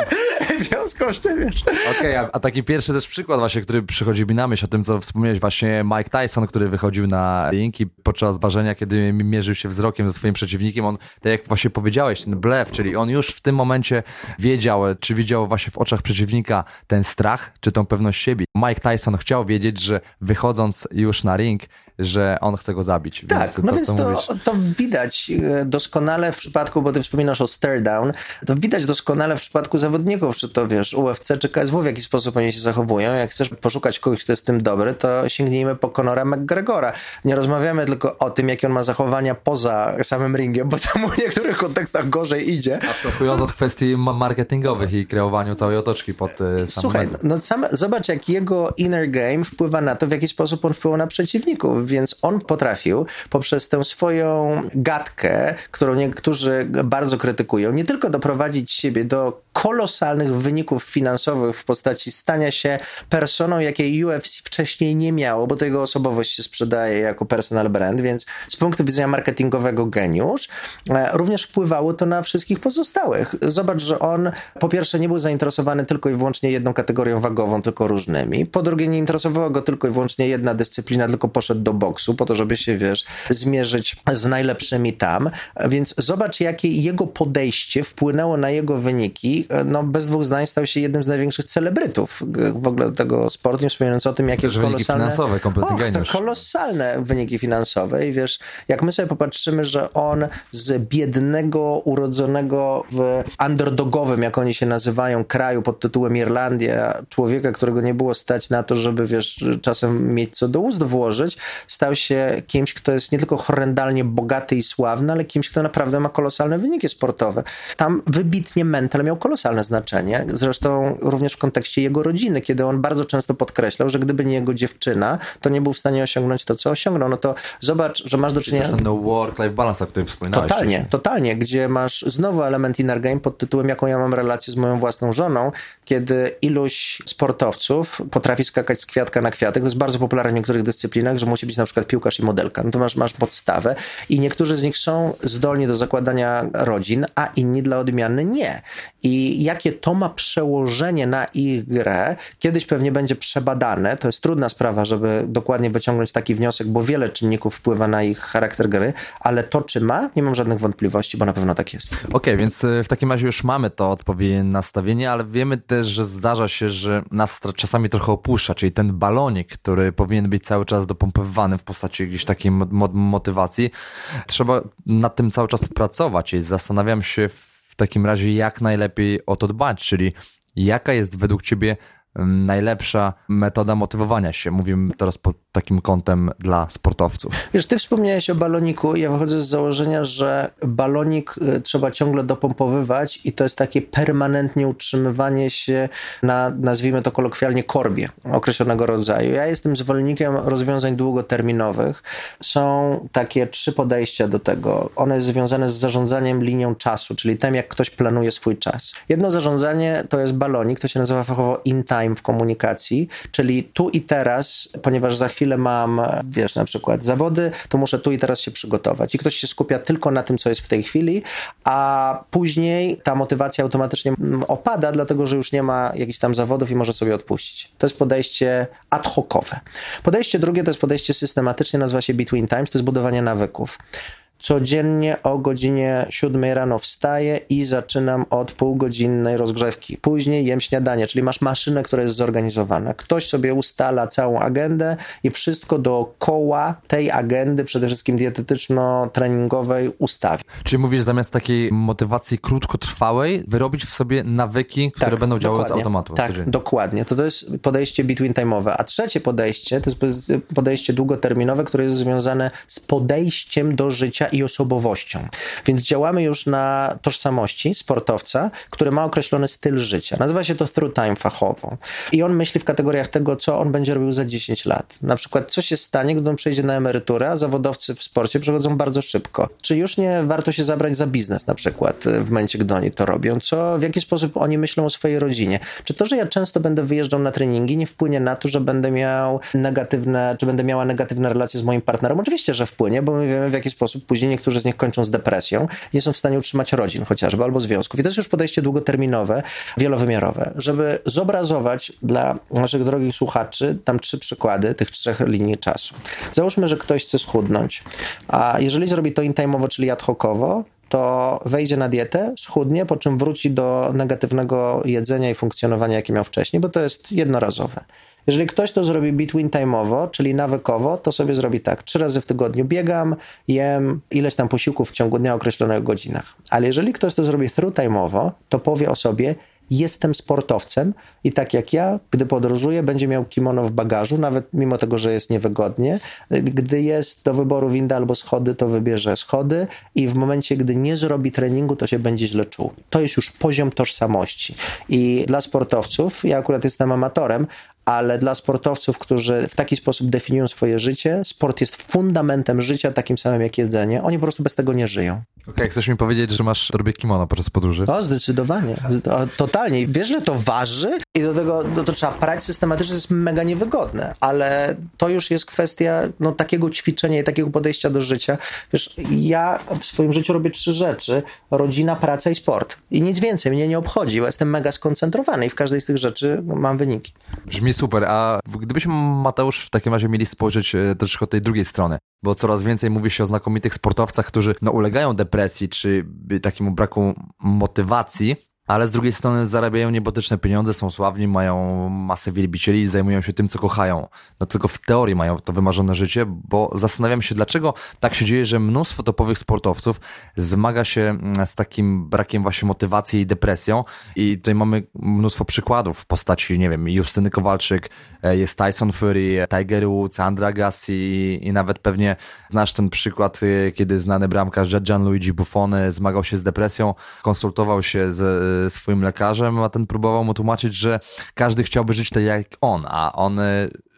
W związku z tym, wiesz. Okej, okay, a, a, taki pierwszy też przykład właśnie, który przychodzi mi na myśl o tym, co wspomniałeś właśnie Mike Tyson, który wychodził na ring i podczas ważenia, kiedy mierzył się wzrokiem ze swoim przeciwnikiem, on, tak jak właśnie powiedziałeś, ten blef, czyli on już w tym momencie wiedział, czy widział właśnie w oczach przeciwnika ten strach, czy tą pewność siebie. Mike Tyson chciał wiedzieć, że wychodząc już na ring, że on chce go zabić. Tak, więc no to, więc to, to, widać e, doskonale w przypadku, bo ty wspominasz o stare down, to widać doskonale w przypadku zawodników, czy to wiesz, UFC czy KSW, w jaki sposób oni się zachowują. Jak chcesz poszukać kogoś, kto jest tym dobry, to sięgnijmy po Conora McGregora. Nie rozmawiamy tylko o tym, jakie on ma zachowania poza samym ringiem, bo tam w niektórych kontekstach gorzej idzie. Abstrahując od kwestii marketingowych i kreowaniu całej otoczki pod e, Słuchaj, no sam, zobacz, jak jego inner game wpływa na to, w jaki sposób on wpływa na przeciwników więc on potrafił poprzez tę swoją gadkę, którą niektórzy bardzo krytykują, nie tylko doprowadzić siebie do kolosalnych wyników finansowych w postaci stania się personą, jakiej UFC wcześniej nie miało, bo to jego osobowość się sprzedaje jako personal brand, więc z punktu widzenia marketingowego geniusz, e, również wpływało to na wszystkich pozostałych. Zobacz, że on po pierwsze nie był zainteresowany tylko i wyłącznie jedną kategorią wagową, tylko różnymi. Po drugie nie interesowała go tylko i wyłącznie jedna dyscyplina, tylko poszedł do boksu po to, żeby się, wiesz, zmierzyć z najlepszymi tam. Więc zobacz, jakie jego podejście wpłynęło na jego wyniki. No, bez dwóch zdań stał się jednym z największych celebrytów w ogóle tego sportu, nie wspominając o tym, jakie Też kolosalne... Wyniki finansowe, kompletnie och, to kolosalne wyniki finansowe. I wiesz, jak my sobie popatrzymy, że on z biednego, urodzonego w underdogowym, jak oni się nazywają, kraju pod tytułem Irlandia, człowieka, którego nie było stać na to, żeby, wiesz, czasem mieć co do ust włożyć, stał się kimś, kto jest nie tylko horrendalnie bogaty i sławny, ale kimś, kto naprawdę ma kolosalne wyniki sportowe. Tam wybitnie mental miał kolosalne znaczenie, zresztą również w kontekście jego rodziny, kiedy on bardzo często podkreślał, że gdyby nie jego dziewczyna, to nie był w stanie osiągnąć to, co osiągnął. No to zobacz, że masz do czynienia... Ten work-life balance, o którym wspominałeś. Totalnie, wcześniej. totalnie, gdzie masz znowu element inner game pod tytułem, jaką ja mam relację z moją własną żoną, kiedy iluś sportowców potrafi skakać z kwiatka na kwiatek. To jest bardzo popularne w niektórych dyscyplinach, że musi być na przykład piłkarz i modelka. No to masz, masz podstawę i niektórzy z nich są zdolni do zakładania rodzin, a inni dla odmiany nie. I jakie to ma przełożenie na ich grę, kiedyś pewnie będzie przebadane. To jest trudna sprawa, żeby dokładnie wyciągnąć taki wniosek, bo wiele czynników wpływa na ich charakter gry, ale to czy ma, nie mam żadnych wątpliwości, bo na pewno tak jest. Okej, okay, więc e, w takim razie już mamy to odpowiednie nastawienie, ale wiemy też, że zdarza się, że nas czasami trochę opuszcza, czyli ten balonik, który powinien być cały czas dopompowywany w postaci gdzieś takiej motywacji. Trzeba nad tym cały czas pracować i zastanawiam się takim razie, jak najlepiej o to dbać, czyli jaka jest według ciebie najlepsza metoda motywowania się. Mówimy teraz pod takim kątem dla sportowców. Wiesz, ty wspomniałeś o baloniku. Ja wychodzę z założenia, że balonik y, trzeba ciągle dopompowywać i to jest takie permanentnie utrzymywanie się na, nazwijmy to kolokwialnie, korbie określonego rodzaju. Ja jestem zwolennikiem rozwiązań długoterminowych. Są takie trzy podejścia do tego. One jest związane z zarządzaniem linią czasu, czyli tym, jak ktoś planuje swój czas. Jedno zarządzanie to jest balonik, to się nazywa fachowo in time w komunikacji, czyli tu i teraz, ponieważ za chwilę mam, wiesz, na przykład zawody, to muszę tu i teraz się przygotować. I ktoś się skupia tylko na tym, co jest w tej chwili, a później ta motywacja automatycznie opada, dlatego że już nie ma jakichś tam zawodów i może sobie odpuścić. To jest podejście ad hocowe. Podejście drugie to jest podejście systematyczne, nazywa się Between Times, to jest budowanie nawyków. Codziennie o godzinie 7 rano wstaję i zaczynam od półgodzinnej rozgrzewki. Później jem śniadanie, czyli masz maszynę, która jest zorganizowana. Ktoś sobie ustala całą agendę i wszystko dookoła tej agendy, przede wszystkim dietetyczno-treningowej, ustawi. Czyli mówisz, zamiast takiej motywacji krótkotrwałej, wyrobić w sobie nawyki, które tak, będą działały z automatu. Tak, dokładnie. To, to jest podejście between time'owe. A trzecie podejście to jest podejście długoterminowe, które jest związane z podejściem do życia i osobowością. Więc działamy już na tożsamości sportowca, który ma określony styl życia. Nazywa się to through time fachowo. I on myśli w kategoriach tego, co on będzie robił za 10 lat. Na przykład, co się stanie, gdy on przejdzie na emeryturę, a zawodowcy w sporcie przechodzą bardzo szybko. Czy już nie warto się zabrać za biznes na przykład w momencie, gdy oni to robią? Co, w jaki sposób oni myślą o swojej rodzinie? Czy to, że ja często będę wyjeżdżał na treningi, nie wpłynie na to, że będę miał negatywne, czy będę miała negatywne relacje z moim partnerem? Oczywiście, że wpłynie, bo my wiemy, w jaki sposób później później niektórzy z nich kończą z depresją, nie są w stanie utrzymać rodzin chociażby albo związków. I to jest już podejście długoterminowe, wielowymiarowe. Żeby zobrazować dla naszych drogich słuchaczy tam trzy przykłady tych trzech linii czasu. Załóżmy, że ktoś chce schudnąć, a jeżeli zrobi to intime'owo, czyli ad hocowo, to wejdzie na dietę, schudnie, po czym wróci do negatywnego jedzenia i funkcjonowania, jakie miał wcześniej, bo to jest jednorazowe. Jeżeli ktoś to zrobi between time'owo, czyli nawykowo, to sobie zrobi tak. Trzy razy w tygodniu biegam, jem ileś tam posiłków w ciągu dnia określonych godzinach. Ale jeżeli ktoś to zrobi through time'owo, to powie o sobie, jestem sportowcem i tak jak ja, gdy podróżuję, będzie miał kimono w bagażu, nawet mimo tego, że jest niewygodnie. Gdy jest do wyboru winda albo schody, to wybierze schody i w momencie, gdy nie zrobi treningu, to się będzie źle czuł. To jest już poziom tożsamości. I dla sportowców, ja akurat jestem amatorem, ale dla sportowców, którzy w taki sposób definiują swoje życie, sport jest fundamentem życia, takim samym jak jedzenie. Oni po prostu bez tego nie żyją. Okej, okay, chcesz mi powiedzieć, że masz robię kimono podczas podróży? O, zdecydowanie. O, totalnie. Wiesz, że to waży i do tego no, to trzeba prać systematycznie, to jest mega niewygodne, ale to już jest kwestia no, takiego ćwiczenia i takiego podejścia do życia. Wiesz, ja w swoim życiu robię trzy rzeczy. Rodzina, praca i sport. I nic więcej mnie nie obchodzi, bo jestem mega skoncentrowany i w każdej z tych rzeczy mam wyniki. Brzmi super, a gdybyśmy Mateusz w takim razie mieli spojrzeć e, troszkę od tej drugiej strony, bo coraz więcej mówi się o znakomitych sportowcach, którzy no, ulegają depresji czy takiemu braku motywacji, ale z drugiej strony zarabiają niebotyczne pieniądze, są sławni, mają masę wielbicieli i zajmują się tym, co kochają. No tylko w teorii mają to wymarzone życie, bo zastanawiam się, dlaczego tak się dzieje, że mnóstwo topowych sportowców zmaga się mm, z takim brakiem właśnie motywacji i depresją i tutaj mamy mnóstwo przykładów w postaci, nie wiem, Justyny Kowalczyk, e, jest Tyson Fury, Tiger Woods, Andra i nawet pewnie znasz ten przykład, e, kiedy znany bramkarz Gianluigi Buffon zmagał się z depresją, konsultował się z swoim lekarzem, a ten próbował mu tłumaczyć, że każdy chciałby żyć tak jak on, a on,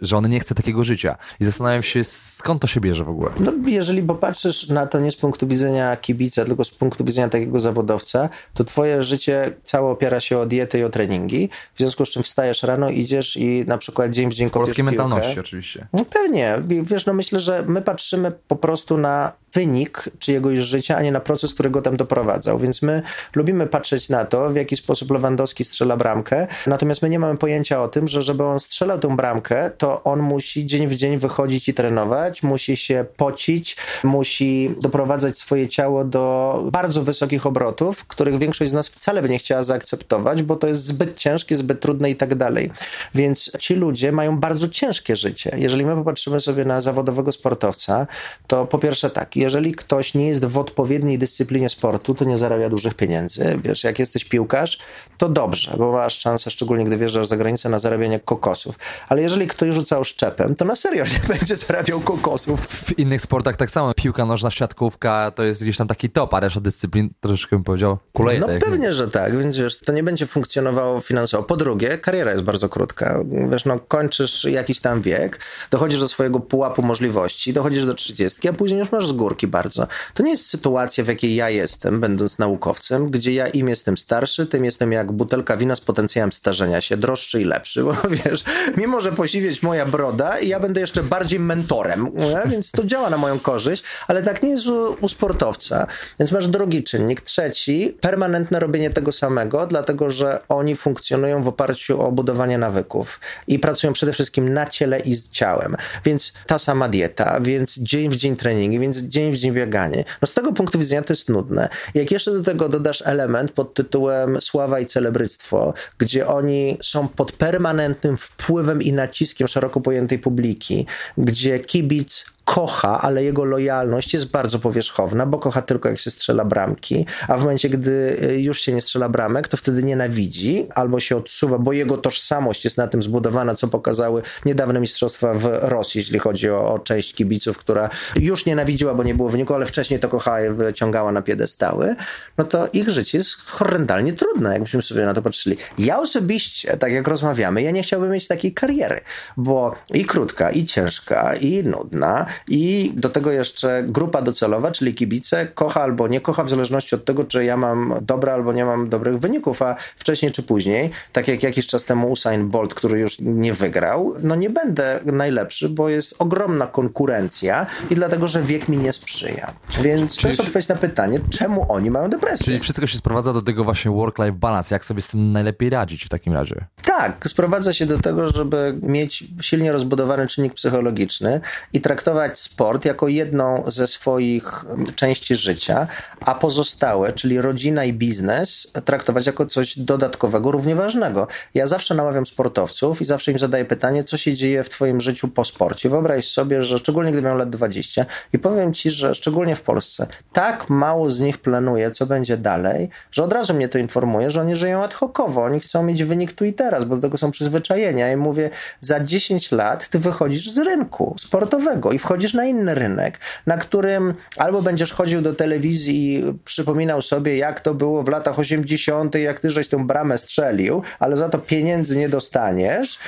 że on nie chce takiego życia. I zastanawiam się, skąd to się bierze w ogóle. No, jeżeli popatrzysz na to nie z punktu widzenia kibica, tylko z punktu widzenia takiego zawodowca, to twoje życie całe opiera się o dietę i o treningi, w związku z czym wstajesz rano, idziesz i na przykład dzień w dzień kopiesz Polskiej mentalności oczywiście. No pewnie. Wiesz, no myślę, że my patrzymy po prostu na wynik czyjegoś życia, a nie na proces, który go tam doprowadzał. Więc my lubimy patrzeć na to, w jaki sposób Lewandowski strzela bramkę, natomiast my nie mamy pojęcia o tym, że żeby on strzelał tę bramkę, to on musi dzień w dzień wychodzić i trenować, musi się pocić, musi doprowadzać swoje ciało do bardzo wysokich obrotów, których większość z nas wcale by nie chciała zaakceptować, bo to jest zbyt ciężkie, zbyt trudne i tak dalej. Więc ci ludzie mają bardzo ciężkie życie. Jeżeli my popatrzymy sobie na zawodowego sportowca, to po pierwsze tak, jeżeli ktoś nie jest w odpowiedniej dyscyplinie sportu, to nie zarabia dużych pieniędzy. Wiesz, jak jesteś piłkarz, to dobrze, bo masz szansę, szczególnie gdy wjeżdżasz za granicę, na zarabianie kokosów. Ale jeżeli ktoś rzuca oszczepem, to na serio nie będzie zarabiał kokosów. W innych sportach tak samo. Piłka nożna, siatkówka to jest gdzieś tam taki top, a reszta dyscyplin troszeczkę bym powiedział kuleje. No tak pewnie, że tak, więc wiesz, to nie będzie funkcjonowało finansowo. Po drugie, kariera jest bardzo krótka. Wiesz, no kończysz jakiś tam wiek, dochodzisz do swojego pułapu możliwości, dochodzisz do trzydziestki, a później już masz z górki bardzo. To nie jest sytuacja, w jakiej ja jestem, będąc naukowcem, gdzie ja im jestem starszy, tym jestem jak butelka wina z potencjałem starzenia się, droższy i lepszy, bo wiesz, mimo, że posiwieć moja broda i ja będę jeszcze bardziej mentorem, nie? więc to działa na moją korzyść, ale tak nie jest u, u sportowca. Więc masz drugi czynnik. Trzeci, permanentne robienie tego samego, dlatego, że oni funkcjonują w oparciu o budowanie nawyków i pracują przede wszystkim na ciele i z ciałem. Więc ta sama dieta, więc dzień w dzień treningi, więc dzień w dzień bieganie. No z tego punktu widzenia to jest nudne. Jak jeszcze do tego dodasz element pod tytułem sława i celebryctwo, gdzie oni są pod permanentnym wpływem i naciskiem szeroko pojętej publiki, gdzie kibic kocha, ale jego lojalność jest bardzo powierzchowna, bo kocha tylko jak się strzela bramki, a w momencie, gdy y, już się nie strzela bramek, to wtedy nienawidzi albo się odsuwa, bo jego tożsamość jest na tym zbudowana, co pokazały niedawne mistrzostwa w Rosji, jeśli chodzi o, o część kibiców, która już nienawidziła, bo nie było wyniku, ale wcześniej to kochała i wyciągała na piedestały, no to ich życie jest horrendalnie trudne, jakbyśmy sobie na to patrzyli. Ja osobiście, tak jak rozmawiamy, ja nie chciałbym mieć takiej kariery, bo i krótka, i ciężka, i nudna, i do tego jeszcze grupa docelowa, czyli kibice, kocha albo nie kocha, w zależności od tego, czy ja mam dobre albo nie mam dobrych wyników, a wcześniej czy później, tak jak jakiś czas temu Usain Bolt, który już nie wygrał, no nie będę najlepszy, bo jest ogromna konkurencja i dlatego, że wiek mi nie sprzyja. Więc to jest odpowiedź na pytanie, czemu oni mają depresję. Czyli wszystko się sprowadza do tego właśnie work-life balance, jak sobie z tym najlepiej radzić w takim razie? Tak, sprowadza się do tego, żeby mieć silnie rozbudowany czynnik psychologiczny i traktować sport jako jedną ze swoich części życia, a pozostałe, czyli rodzina i biznes, traktować jako coś dodatkowego, równie ważnego. Ja zawsze namawiam sportowców i zawsze im zadaję pytanie, co się dzieje w Twoim życiu po sporcie. Wyobraź sobie, że szczególnie gdy miał lat 20 i powiem Ci, że szczególnie w Polsce, tak mało z nich planuje, co będzie dalej, że od razu mnie to informuje, że oni żyją ad hocowo, oni chcą mieć wynik tu i teraz, bo do tego są przyzwyczajenia. Im mówię, za 10 lat ty wychodzisz z rynku sportowego i wchodzisz wchodzisz na inny rynek, na którym albo będziesz chodził do telewizji i przypominał sobie, jak to było w latach 80., jak ty żeś tę bramę strzelił, ale za to pieniędzy nie dostaniesz.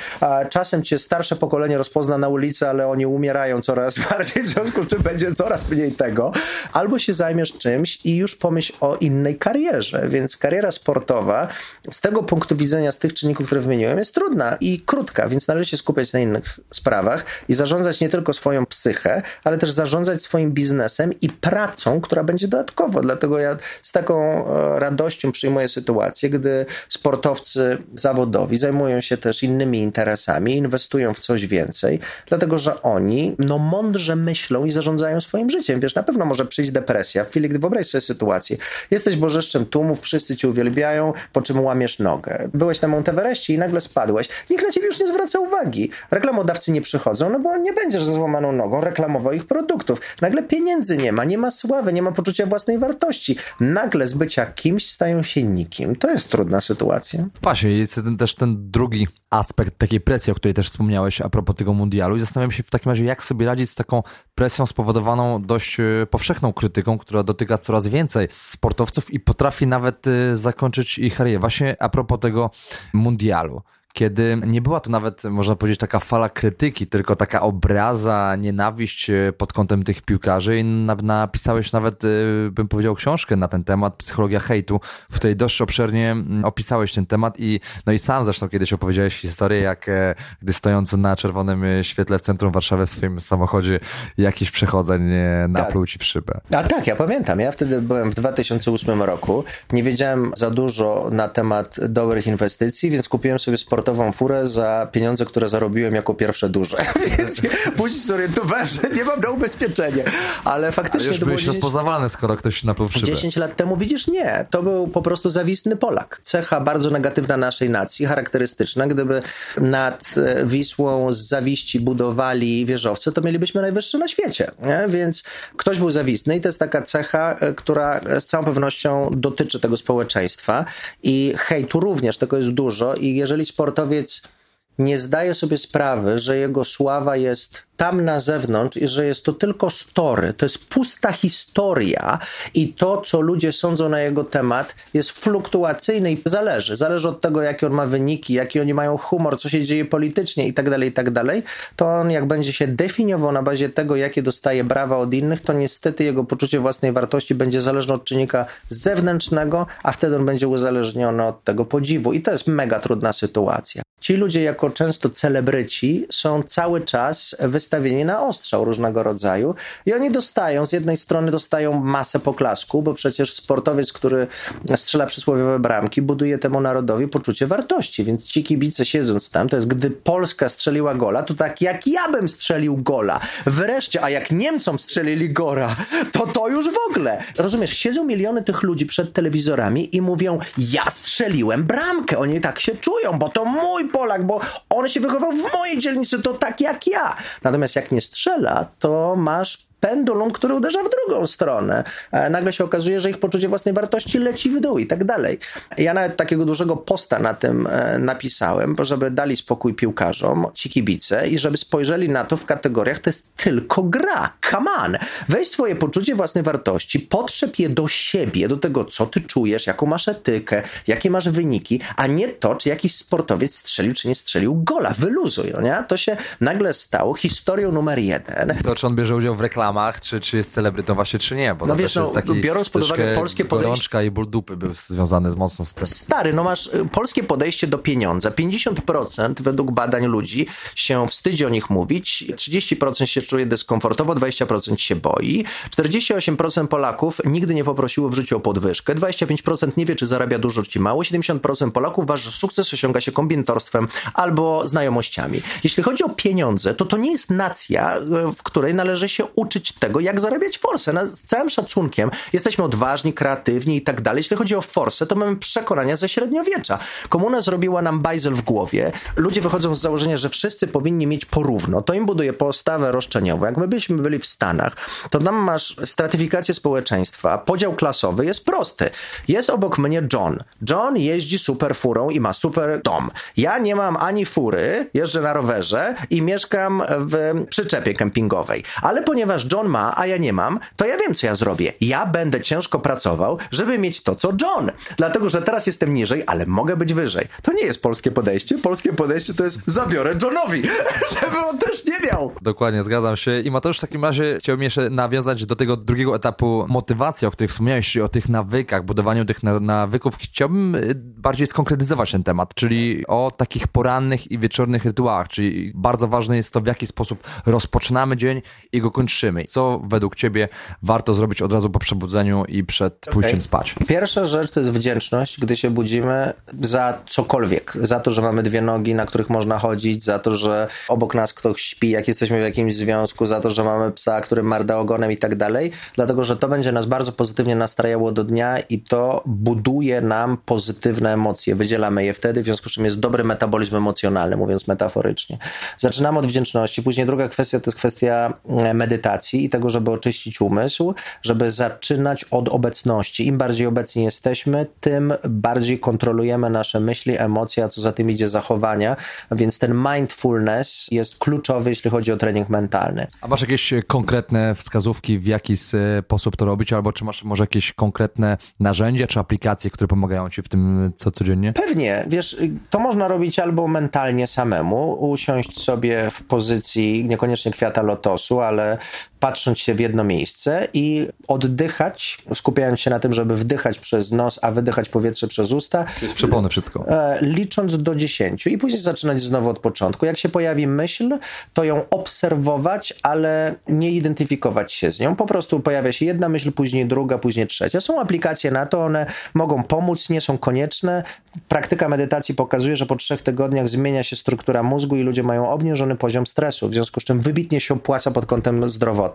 Czasem cię starsze pokolenie rozpozna na ulicy, ale oni umierają coraz bardziej, w związku z czym będzie coraz mniej tego. Albo się zajmiesz czymś i już pomyśl o innej karierze. Więc kariera sportowa z tego punktu widzenia, z tych czynników, które wymieniłem, jest trudna i krótka, więc należy się skupiać na innych sprawach i zarządzać nie tylko swoją ale też zarządzać swoim biznesem i pracą, która będzie dodatkowo. Dlatego ja z taką e, radością przyjmuję sytuację, gdy sportowcy zawodowi zajmują się też innymi interesami, inwestują w coś więcej, dlatego że oni no mądrze myślą i zarządzają swoim życiem. Wiesz, na pewno może przyjść depresja w chwili, gdy wyobraź sobie sytuację. Jesteś bożyszczem tłumów, wszyscy cię uwielbiają, po czym łamiesz nogę. Byłeś na Monteverestie i nagle spadłeś. Nikt na ciebie już nie zwraca uwagi. Reklamodawcy nie przychodzą, no bo nie będziesz ze złamaną nogą reklamował ich produktów. Nagle pieniędzy nie ma, nie ma sławy, nie ma poczucia własnej wartości. Nagle z bycia kimś stają się nikim. To jest trudna sytuacja. Właśnie, jest ten, też ten drugi aspekt takiej presji, o której też wspomniałeś a propos tego mundialu i zastanawiam się w takim razie, jak sobie radzić z taką presją spowodowaną dość e, powszechną krytyką, która dotyka coraz więcej sportowców i potrafi nawet e, zakończyć ich karierę. Właśnie a propos tego mundialu kiedy nie była to nawet, można powiedzieć, taka fala krytyki, tylko taka obraza, nienawiść e, pod kątem tych piłkarzy i napisałeś nawet, e, bym powiedział, książkę na ten temat, Psychologia hejtu, w której dość obszernie opisałeś ten temat i no i sam zresztą kiedyś opowiedziałeś historię, jak e, gdy stojąc na czerwonym świetle w centrum Warszawy w swoim samochodzie jakiś przechodzeń napluł tak. ci w szybę. A tak, ja pamiętam. Ja wtedy byłem w 2008 roku. Nie wiedziałem za dużo na temat dobrych inwestycji, więc kupiłem sobie sport sportową furę za pieniądze, które zarobiłem jako pierwsze duże. Więc później zorientowałem, że nie mam na ubezpieczenie. Ale faktycznie Ale już to byłeś 10... rozpoznawalny, skoro ktoś napił w szybę. 10 lat temu widzisz, nie. To był po prostu zawistny Polak. Cecha bardzo negatywna naszej nacji, charakterystyczna. Gdyby nad e, Wisłą z zawiści budowali wieżowce, to mielibyśmy najwyższe na świecie. Nie? Więc ktoś był zawistny i to jest taka cecha, e, która z całą pewnością dotyczy tego społeczeństwa. I hejtu również, tego jest dużo. I jeżeli sportowiec nie zdaje sobie sprawy, że jego sława jest tam na zewnątrz i że jest to tylko story, to jest pusta historia i to, co ludzie sądzą na jego temat, jest fluktuacyjne i zależy. Zależy od tego, jakie on ma wyniki, jaki oni mają humor, co się dzieje politycznie i tak dalej, i tak dalej. To on, jak będzie się definiował na bazie tego, jakie dostaje brawa od innych, to niestety jego poczucie własnej wartości będzie zależne od czynnika zewnętrznego, a wtedy on będzie uzależniony od tego podziwu. I to jest mega trudna sytuacja. Ci ludzie, jako często celebryci, są cały czas wystawieni na ostrzał różnego rodzaju i oni dostają, z jednej strony dostają masę poklasku, bo przecież sportowiec, który strzela przysłowiowe bramki, buduje temu narodowi poczucie wartości, więc ci kibice siedząc tam, to jest gdy Polska strzeliła gola, to tak jak ja bym strzelił gola. Wreszcie, a jak Niemcom strzelili gora, to to już w ogóle. Rozumiesz, siedzą miliony tych ludzi przed telewizorami i mówią, ja strzeliłem bramkę. Oni tak się czują, bo to mój Polak, bo on się wychował w mojej dzielnicy, to tak jak ja. Natomiast jak nie strzela, to masz pendulum, który uderza w drugą stronę. E, nagle się okazuje, że ich poczucie własnej wartości leci w dół i tak dalej. Ja nawet takiego dużego posta na tym e, napisałem, żeby dali spokój piłkarzom, ci kibice i żeby spojrzeli na to w kategoriach, to jest tylko gra. Come on! Weź swoje poczucie własnej wartości, potrzeb je do siebie, do tego, co ty czujesz, jaką masz etykę, jakie masz wyniki, a nie to, czy jakiś sportowiec strzelił, czy nie strzelił gola. Wyluzuj, no nie? To się nagle stało historią numer jeden. To, czy on bierze udział w reklamach, czy, czy jest celebrytą właśnie, czy nie. Bo No wiesz, no, taki biorąc pod uwagę polskie podejście- Gorączka i ból dupy był związany z mocno z tym. Stary, no masz y, polskie podejście do pieniądza. 50% według badań ludzi się wstydzi o nich mówić, 30% się czuje dyskomfortowo, 20% się boi, 48% Polaków nigdy nie poprosiło w życiu o podwyżkę, 25% nie wie, czy zarabia dużo, czy mało, 70% Polaków uważa, że sukces osiąga się kombinatorstwem albo znajomościami. Jeśli chodzi o pieniądze, to to nie jest nacja, y, w której należy się uczyć tego, jak zarabiać forsę. Na, z całym szacunkiem jesteśmy odważni, kreatywni i tak dalej. Jeśli chodzi o forsę, to mamy przekonania ze średniowiecza. Komuna zrobiła nam bajzel w głowie. Ludzie wychodzą z założenia, że wszyscy powinni mieć porówno. To im buduje postawę roszczeniową. Jak my byśmy byli w Stanach, to tam masz stratyfikację społeczeństwa. Podział klasowy jest prosty. Jest obok mnie John. John jeździ super furą i ma super dom. Ja nie mam ani fury, jeżdżę na rowerze i mieszkam w przyczepie kempingowej. Ale ponieważ John ma, a ja nie mam, to ja wiem, co ja zrobię. Ja będę ciężko pracował, żeby mieć to, co John. Dlatego, że teraz jestem niżej, ale mogę być wyżej. To nie jest polskie podejście. Polskie podejście to jest zabiorę Johnowi, żeby on też nie miał. Dokładnie, zgadzam się. I Mateusz, w takim razie chciałbym jeszcze nawiązać do tego drugiego etapu motywacji, o których wspomniałeś, czyli o tych nawykach, budowaniu tych na- nawyków. Chciałbym y, bardziej skonkretyzować ten temat, czyli o takich porannych i wieczornych rytuałach, czyli bardzo ważne jest to, w jaki sposób rozpoczynamy dzień i go kończymy. Co według ciebie warto zrobić od razu po przebudzeniu i przed pójściem spać? Pierwsza rzecz to jest wdzięczność, gdy się budzimy za cokolwiek. Za to, że mamy dwie nogi, na których można chodzić, za to, że obok nas ktoś śpi, jak jesteśmy w jakimś związku, za to, że mamy psa, który marda ogonem i tak dalej. Dlatego, że to będzie nas bardzo pozytywnie nastrajało do dnia i to buduje nam pozytywne emocje. Wydzielamy je wtedy, w związku z czym jest dobry metabolizm emocjonalny, mówiąc metaforycznie. Zaczynamy od wdzięczności. Później druga kwestia to jest kwestia e, medytacji i tego, żeby oczyścić umysł, żeby zaczynać od obecności. Im bardziej obecni jesteśmy, tym bardziej kontrolujemy nasze myśli, emocje, a co za tym idzie zachowania. Więc ten mindfulness jest kluczowy, jeśli chodzi o trening mentalny. A masz jakieś e, konkretne wskazówki, w jaki sposób to robić, albo czy masz może jakieś konkretne narzędzia czy aplikacje, które pomagają ci w tym co codziennie? Pewnie, wiesz, to można robić albo mentalnie samemu, usiąść sobie w pozycji niekoniecznie kwiata lotosu, ale patrząc się w jedno miejsce i oddychać, skupiając się na tym, żeby wdychać przez nos, a wydychać powietrze przez usta, jest przepłone wszystko. e, licząc do 10 i później zaczynać znowu od początku. Jak się pojawi myśl, to ją obserwować, ale nie identyfikować się z nią. Po prostu pojawia się jedna myśl, później druga, później trzecia. Są aplikacje na to, one mogą pomóc, nie są konieczne. praktyka medytacji pokazuje, że po trzech tygodniach zmienia się struktura mózgu i ludzie mają obniżony poziom stresu, w związku z czym wybitnie się opłaca pod kątem zdrowotnym.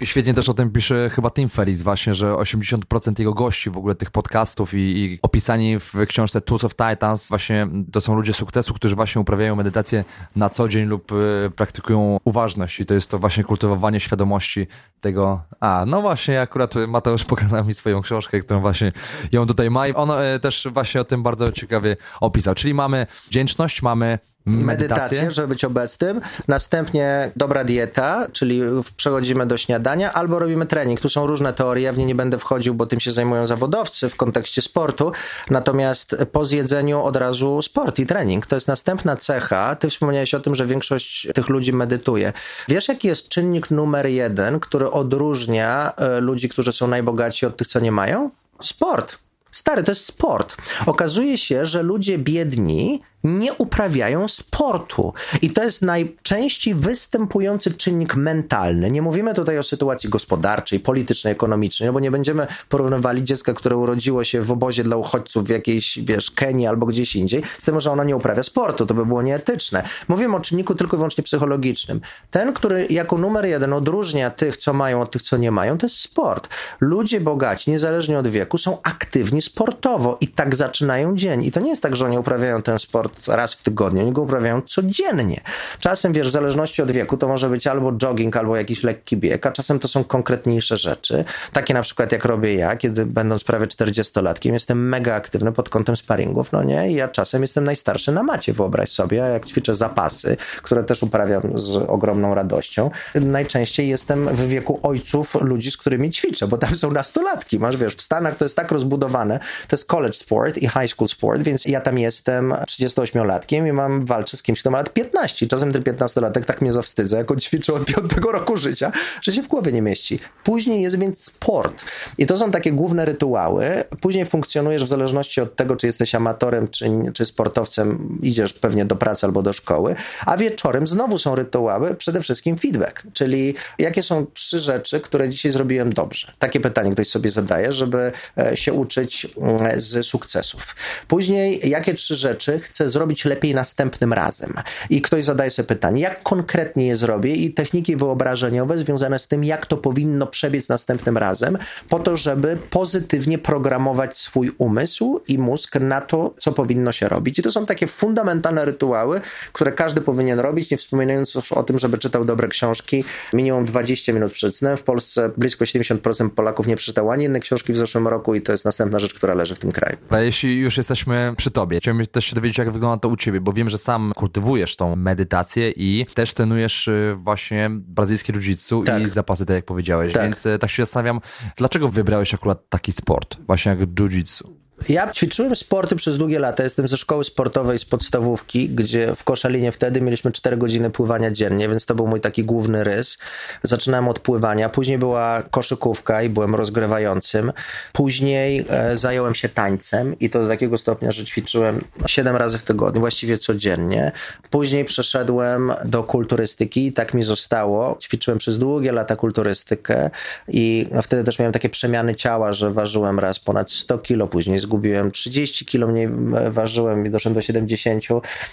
I świetnie też o tym pisze chyba Tim Ferriss właśnie, że 80% jego gości w ogóle tych podcastów i, i opisani w książce Tools of Titans właśnie to są ludzie sukcesu, którzy właśnie uprawiają medytację na co dzień lub y, praktykują uważność. I to jest to właśnie kultywowanie świadomości tego, a no właśnie akurat Mateusz pokazał mi swoją książkę, którą właśnie ją tutaj ma i on y, też właśnie o tym bardzo ciekawie opisał, czyli mamy wdzięczność, mamy medytację. medytację, żeby być obecnym. Następnie dobra dieta, czyli przechodzimy do śniadania, albo robimy trening. Tu są różne teorie, w nie nie będę wchodził, bo tym się zajmują zawodowcy w kontekście sportu. Natomiast po zjedzeniu od razu sport i trening. To jest następna cecha. Ty wspomniałeś o tym, że większość tych ludzi medytuje. Wiesz, jaki jest czynnik numer jeden, który odróżnia e, ludzi, którzy są najbogatsi od tych, co nie mają? Sport. Stary, to jest sport. Okazuje się, że ludzie biedni nie uprawiają sportu. I to jest najczęściej występujący czynnik mentalny. Nie mówimy tutaj o sytuacji gospodarczej, politycznej, ekonomicznej, no bo nie będziemy porównywali dziecka, które urodziło się w obozie dla uchodźców w jakiejś, wiesz, Kenii albo gdzieś indziej, z tym, że ono nie uprawia sportu. To by było nieetyczne. Mówimy o czynniku tylko i wyłącznie psychologicznym. Ten, który jako numer jeden odróżnia tych, co mają, od tych, co nie mają, to jest sport. Ludzie bogaci, niezależnie od wieku, są aktywni sportowo i tak zaczynają dzień. I to nie jest tak, że oni uprawiają ten sport raz w tygodniu, oni go uprawiają codziennie. Czasem, wiesz, w zależności od wieku, to może być albo jogging, albo jakiś lekki bieg, a czasem to są konkretniejsze rzeczy. Takie na przykład jak robię ja, kiedy będąc prawie 40-latkiem, jestem mega aktywny pod kątem sparingów, no nie? I ja czasem jestem najstarszy na macie, wyobraź sobie, a jak ćwiczę zapasy, które też uprawiam z ogromną radością, najczęściej jestem w wieku ojców ludzi, z którymi ćwiczę, bo tam są nastolatki. Masz, wiesz, w Stanach to jest tak rozbudowane, to jest college sport i high school sport, więc ja tam jestem 38 28-latkiem i mam walczyć z kimś, kto ma lat 15. Czasem ten 15-latek tak mnie zawstydza, jak on ćwiczy od 5 roku życia, że się w głowie nie mieści. Później jest więc sport. I to są takie główne rytuały. Później funkcjonujesz w zależności od tego, czy jesteś amatorem, czy, czy sportowcem, idziesz pewnie do pracy albo do szkoły, a wieczorem znowu są rytuały, przede wszystkim feedback, czyli jakie są trzy rzeczy, które dzisiaj zrobiłem dobrze. Takie pytanie ktoś sobie zadaje, żeby e, się uczyć mm, z sukcesów. Później, jakie trzy rzeczy chcę zrobić lepiej następnym razem. I ktoś zadaje sobie pytanie, jak konkretnie je zrobię i techniki wyobrażeniowe związane z tym, jak to powinno przebiec następnym razem, po to, żeby pozytywnie programować swój umysł i mózg na to, co powinno się robić. I to są takie fundamentalne rytuały, które każdy powinien robić, nie wspominając już o tym, żeby czytał dobre książki minimum 20 minut przed snem. W Polsce blisko 70% Polaków nie przeczytało ani jednej książki w zeszłym roku i to jest następna rzecz, która leży w tym kraju. A jeśli już jesteśmy przy tobie, chciałbym też się dowiedzieć, jak wygląda to u ciebie, bo wiem, że sam kultywujesz tą medytację i też trenujesz y, właśnie brazylijskie jiu-jitsu tak. i zapasy, tak jak powiedziałeś, tak. więc y, tak się zastanawiam, dlaczego wybrałeś akurat taki sport, właśnie jak jiu-jitsu? Ja ćwiczyłem sporty przez długie lata. Jestem ze szkoły sportowej z podstawówki, gdzie w Koszalinie wtedy mieliśmy 4 godziny pływania dziennie, więc to był mój taki główny rys. Zaczynałem od pływania, później była koszykówka i byłem rozgrywającym. Później e, zająłem się tańcem i to do takiego stopnia, że ćwiczyłem 7 razy w tygodniu, właściwie codziennie. Później przeszedłem do kulturystyki i tak mi zostało. Ćwiczyłem przez długie lata kulturystykę i wtedy też miałem takie przemiany ciała, że ważyłem raz ponad 100 kilo, później zgubiłem 30 kilo mniej ważyłem i doszedłem do 70.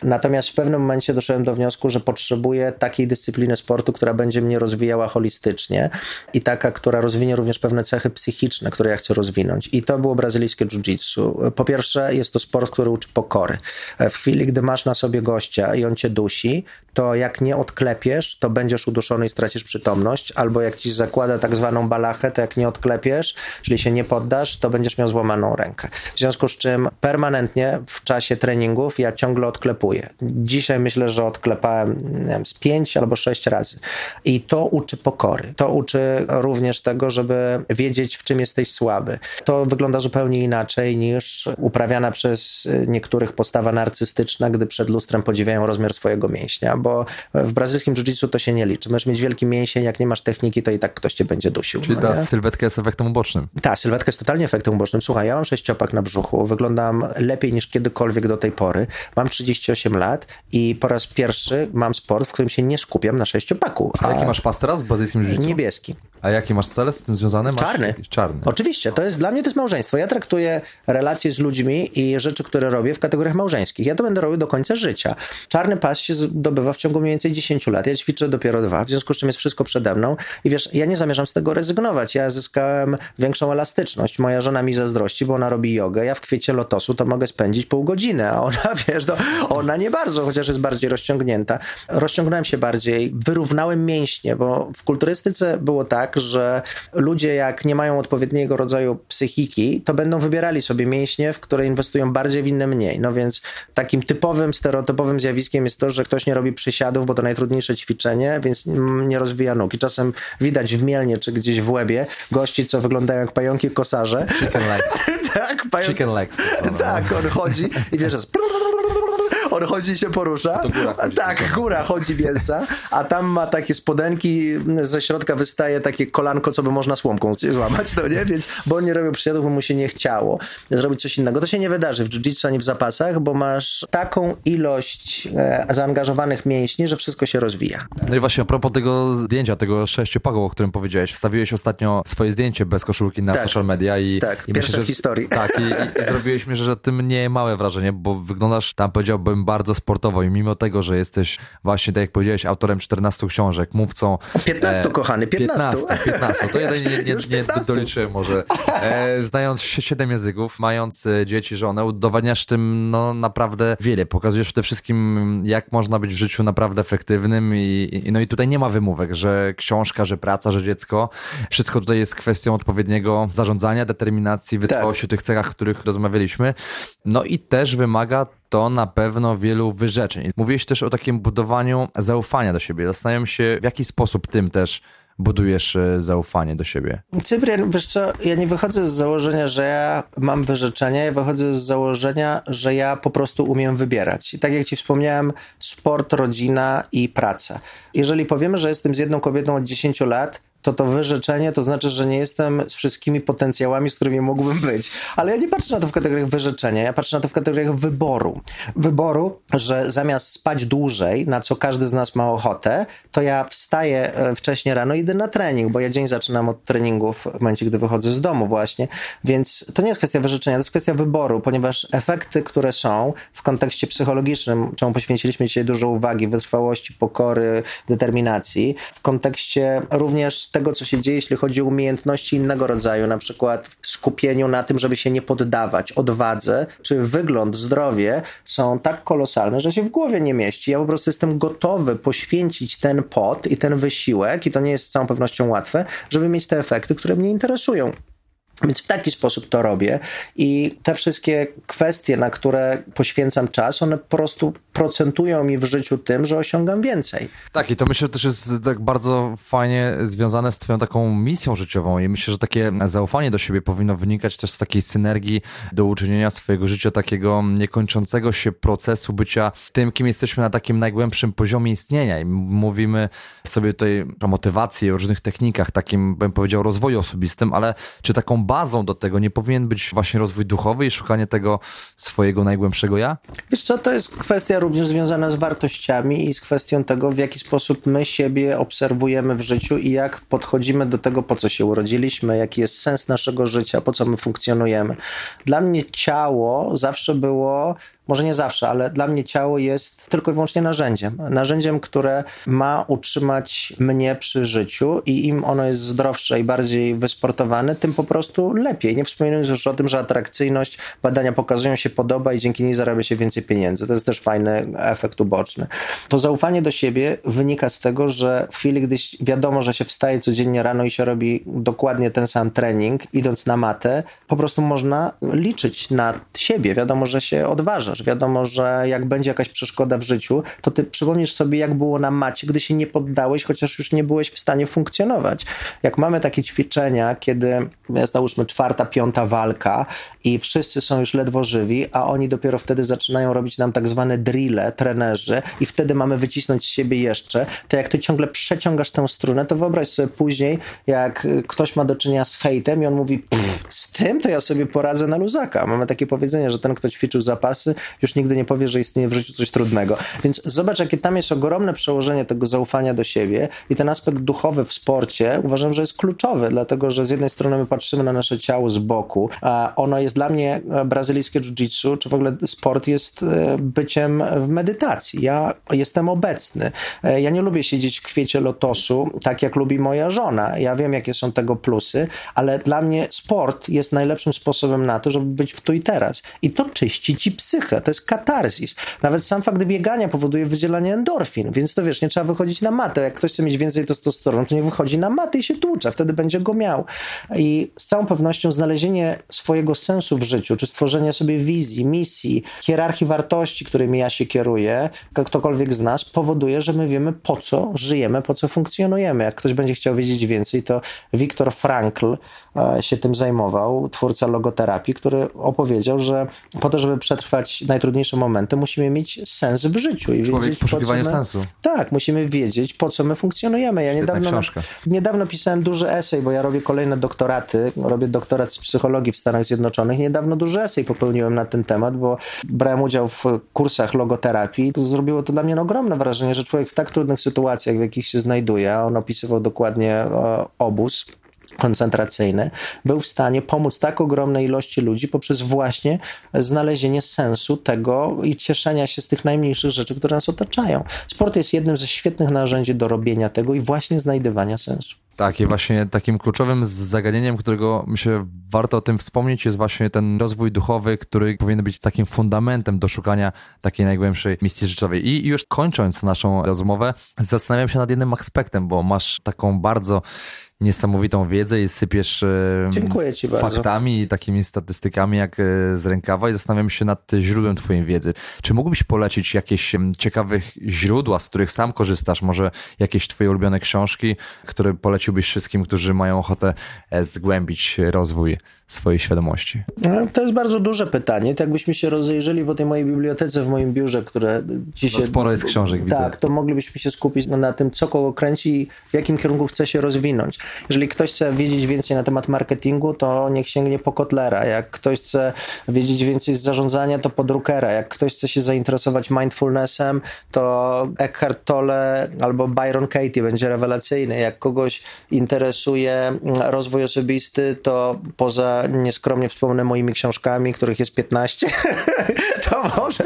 Natomiast w pewnym momencie doszedłem do wniosku, że potrzebuję takiej dyscypliny sportu, która będzie mnie rozwijała holistycznie i taka, która rozwinie również pewne cechy psychiczne, które ja chcę rozwinąć. I to było brazylijskie jiu-jitsu. Po pierwsze, jest to sport, który uczy pokory. W chwili, gdy masz na sobie gościa i on cię dusi, to jak nie odklepiesz, to będziesz uduszony i stracisz przytomność, albo jak ci zakłada tak zwaną balachę, to jak nie odklepiesz, czyli się nie poddasz, to będziesz miał złamaną rękę. W związku z czym permanentnie w czasie treningów ja ciągle odklepuję. Dzisiaj myślę, że odklepałem wiem, z pięć albo sześć razy. I to uczy pokory. To uczy również tego, żeby wiedzieć, w czym jesteś słaby. To wygląda zupełnie inaczej niż uprawiana przez niektórych postawa narcystyczna, gdy przed lustrem podziwiają rozmiar swojego mięśnia, bo w brazylijskim jiu-jitsu to się nie liczy. Możesz mieć wielki mięsień, jak nie masz techniki, to i tak ktoś cię będzie dusił. Czyli no ta nie? sylwetka jest efektem ubocznym. Ta, sylwetka jest totalnie efektem ubocznym. Słuchaj, ja mam sześciopak na brzuchu, wyglądam lepiej niż kiedykolwiek do tej pory. Mam 38 lat i po raz pierwszy mam sport, w którym się nie skupiam na sześciopaku. A jaki masz pas teraz w brazylijskim jiu Niebieski. A jaki masz cel z tym związany? Masz Czarny. Czarny. Oczywiście, to jest dla mnie to jest małżeństwo. Ja traktuję relacje z ludźmi i rzeczy, które robię w kategoriach małżeńskich. Ja to będę robił do końca życia. Czarny pas się zdobywa w ciągu mniej więcej 10 lat. Ja ćwiczę dopiero dwa, w związku z czym jest wszystko przede mną. I wiesz, ja nie zamierzam z tego rezygnować. Ja zyskałem większą elastyczność. Moja żona mi zazdrości, bo ona robi jogę. Ja w kwiecie lotosu to mogę spędzić pół godziny, a ona, wiesz, no, ona nie bardzo, chociaż jest bardziej rozciągnięta. Rozciągnąłem się bardziej, wyrównałem mięśnie, bo w kulturystyce było tak, że ludzie jak nie mają odpowiedniego rodzaju psychiki, to będą wybierali sobie mięśnie, w które inwestują bardziej, w inne mniej. No więc takim typowym, stereotypowym zjawiskiem jest to, że ktoś nie robi przysiadów, bo to najtrudniejsze ćwiczenie, więc nie rozwija nóg. I czasem widać w Mielnie czy gdzieś w łebie gości, co wyglądają jak pająki kosarze. Tak. Chicken legs. no. Tak, on chodzi i wiesz, jest... On chodzi i się porusza. To góra chodzi. tak, góra chodzi mięsa, a tam ma takie spodenki, ze środka wystaje takie kolanko, co by można słomką złamać, no nie? Więc, bo on nie robił przysiadów, bo mu się nie chciało zrobić coś innego. To się nie wydarzy w jiu-jitsu ani w zapasach, bo masz taką ilość e, zaangażowanych mięśni, że wszystko się rozwija. No i właśnie a propos tego zdjęcia, tego sześciopaku, o którym powiedziałeś, wstawiłeś ostatnio swoje zdjęcie bez koszulki na Tak. social media i, Tak, i pierwsze w że, historii. Tak, i, i, i zrobiłeś mi, że tym nie małe wrażenie, bo wyglądasz tam powiedziałbym bardzo sportowo i mimo tego, że jesteś właśnie, tak jak powiedziałeś, autorem 14 książek, mówcą... 15, kochany, 15. 15, 15. To jeden nie, nie, nie 15. doliczyłem może. E, znając się siedem języków, mając e, dzieci, żonę, udowadniasz tym no naprawdę wiele. Pokazujesz przede wszystkim, jak można być w życiu naprawdę efektywnym i, i no i tutaj nie ma wymówek, że książka, że praca, że dziecko. Wszystko tutaj jest kwestią odpowiedniego zarządzania, determinacji, wytrwałości w tych cechach, o których rozmawialiśmy. No i też wymaga to na pewno wielu wyrzeczeń. Mówiłeś też o takim budowaniu zaufania do siebie. Zastanawiam się, w jaki sposób tym też budujesz e, zaufanie do siebie. Cyprian, wiesz co, ja nie wychodzę z założenia, że ja mam wyrzeczenia, ja wychodzę z założenia, że ja po prostu umiem wybierać. I tak jak ci wspomniałem, sport, rodzina i praca. Jeżeli powiemy, że jestem z jedną kobietą od 10 lat, to to wyrzeczenie to znaczy, że nie jestem z wszystkimi potencjałami, z którymi mógłbym być. Ale ja nie patrzę na to w kategoriach wyrzeczenia, ja patrzę na to w kategoriach wyboru. Wyboru, że zamiast spać dłużej, na co każdy z nas ma ochotę, to ja wstaję e, wcześniej rano i idę na trening, bo ja dzień zaczynam od treningów w momencie, gdy wychodzę z domu właśnie. Więc to nie jest kwestia wyrzeczenia, to jest kwestia wyboru, ponieważ efekty, które są w kontekście psychologicznym, czemu poświęciliśmy dzisiaj dużo uwagi, wytrwałości, pokory, determinacji, w kontekście również tego, co się dzieje, jeśli chodzi o umiejętności innego rodzaju, na przykład skupieniu na tym, żeby się nie poddawać, odwadze, czy wygląd, zdrowie, są tak kolosalne, że się w głowie nie mieści. Ja po prostu jestem gotowy poświęcić ten pot i ten wysiłek, i to nie jest z całą pewnością łatwe, żeby mieć te efekty, które mnie interesują. Więc w taki sposób to robię i te wszystkie kwestie, na które poświęcam czas, one po prostu procentują mi w życiu tym, że osiągam więcej. Tak, i to myślę, że też jest tak bardzo fajnie związane z twoją taką misją życiową i myślę, że takie zaufanie do siebie powinno wynikać też z takiej synergii do uczynienia swojego życia takiego niekończącego się procesu bycia tym, kim jesteśmy na takim najgłębszym poziomie istnienia i mówimy sobie tutaj o motywacji, o różnych technikach, takim bym powiedział rozwoju osobistym, ale czy taką bazą do tego nie powinien być właśnie rozwój duchowy i szukanie tego swojego najgłębszego ja? Wiesz co, to jest kwestia również związana z wartościami i z kwestią tego, w jaki sposób my siebie obserwujemy w życiu i jak podchodzimy do tego, po co się urodziliśmy, jaki jest sens naszego życia, po co my funkcjonujemy. Dla mnie ciało zawsze było może nie zawsze, ale dla mnie ciało jest tylko i wyłącznie narzędziem. Narzędziem, które ma utrzymać mnie przy życiu i im ono jest zdrowsze i bardziej wysportowane, tym po prostu lepiej. Nie wspominając już o tym, że atrakcyjność badania pokazują się podoba i dzięki niej zarabia się więcej pieniędzy. To jest też fajny efekt uboczny. To zaufanie do siebie wynika z tego, że w chwili, gdy wiadomo, że się wstaje codziennie rano i się robi dokładnie ten sam trening, idąc na matę, po prostu można liczyć na siebie. Wiadomo, że się odważa możesz. Wiadomo, że jak będzie jakaś przeszkoda w życiu, to ty przypomnisz sobie, jak było na macie, gdy się nie poddałeś, chociaż już nie byłeś w stanie funkcjonować. Jak mamy takie ćwiczenia, kiedy jest załóżmy czwarta, piąta walka i wszyscy są już ledwo żywi, a oni dopiero wtedy zaczynają robić nam tak zwane drille, trenerzy i wtedy mamy wycisnąć z siebie jeszcze, to jak ty ciągle przeciągasz tę strunę, to wyobraź sobie później, jak ktoś ma do czynienia z hejtem i on mówi, z tym to ja sobie poradzę na luzaka. Mamy takie powiedzenie, że ten, kto ćwiczył zapasy, już nigdy nie powie, że istnieje w życiu coś trudnego. Więc zobacz, jakie tam jest ogromne przełożenie tego zaufania do siebie i ten aspekt duchowy w sporcie uważam, że jest kluczowy, dlatego że z jednej strony my patrzymy na nasze ciało z boku, a ono jest dla mnie e, brazylijskie jiu-jitsu, czy w ogóle sport jest e, byciem w medytacji. Ja jestem obecny. E, ja nie lubię siedzieć w kwiecie lotosu, tak jak lubi moja żona. Ja wiem, jakie są tego plusy, ale dla mnie sport jest najlepszym sposobem na to, żeby być w tu i teraz. I to czyści ci psychę, to jest katarzis. Nawet sam fakt biegania powoduje wydzielanie endorfin, więc to wiesz, nie trzeba wychodzić na matę. Jak ktoś chce mieć więcej testosteronu, to nie wychodzi na matę i się tłucze, wtedy będzie go miał. I z całą pewnością znalezienie swojego sensu w życiu, czy stworzenie sobie wizji, misji, hierarchii wartości, którymi ja się kieruję, ktokolwiek z nas, powoduje, że my wiemy po co żyjemy, po co funkcjonujemy. Jak ktoś będzie chciał wiedzieć więcej, to Viktor Frankl się tym zajmował, twórca logoterapii, który opowiedział, że po to, żeby przetrwać najtrudniejsze momenty, musimy mieć sens w życiu. I Człowiek wiedzieć, w poszukiwaniu my... sensu. Tak, musimy wiedzieć, po co my funkcjonujemy. Ja niedawno, na... niedawno pisałem duży esej, bo ja robię kolejne doktoraty, robię doktorat z psychologii w Stanach Zjednoczonych. Niedawno duży esej popełniłem na ten temat, bo brałem udział w kursach logoterapii. Zrobiło to dla mnie ogromne wrażenie, że człowiek w tak trudnych sytuacjach, w jakich się znajduje, a on opisywał dokładnie e, obóz, koncentracyjny, był w stanie pomóc tak ogromnej ilości ludzi poprzez właśnie znalezienie sensu tego i cieszenia się z tych najmniejszych rzeczy, które nas otaczają. Sport jest jednym ze świetnych narzędzi do robienia tego i właśnie znajdywania sensu. Tak, i właśnie takim kluczowym zagadnieniem, którego myślę warto o tym wspomnieć, jest właśnie ten rozwój duchowy, który powinien być takim fundamentem do szukania takiej najgłębszej misji życiowej. I już kończąc naszą rozmowę, zastanawiam się nad jednym aspektem, bo masz taką bardzo niesamowitą wiedzę i sypiesz faktami i takimi statystykami jak e, z rękawa i zastanawiam się nad źródłem twojej wiedzy. Czy mógłbyś polecić jakieś ciekawych źródła, z których sam korzystasz? Może jakieś twoje ulubione książki, które poleciłbyś wszystkim, którzy mają ochotę e, zgłębić rozwój swojej świadomości? No, to jest bardzo duże pytanie. To jakbyśmy się rozejrzeli po tej mojej bibliotece w moim biurze, które dzisiaj... No sporo jest książek, widzę. Tak, to moglibyśmy się skupić na tym, co kogo kręci i w jakim kierunku chce się rozwinąć. Jeżeli ktoś chce wiedzieć więcej na temat marketingu, to niech sięgnie po Kotlera. Jak ktoś chce wiedzieć więcej z zarządzania, to po Druckera. Jak ktoś chce się zainteresować mindfulnessem, to Eckhart Tolle albo Byron Katie będzie rewelacyjny. Jak kogoś interesuje rozwój osobisty, to poza nieskromnie wspomnę moimi książkami, których jest 15, to może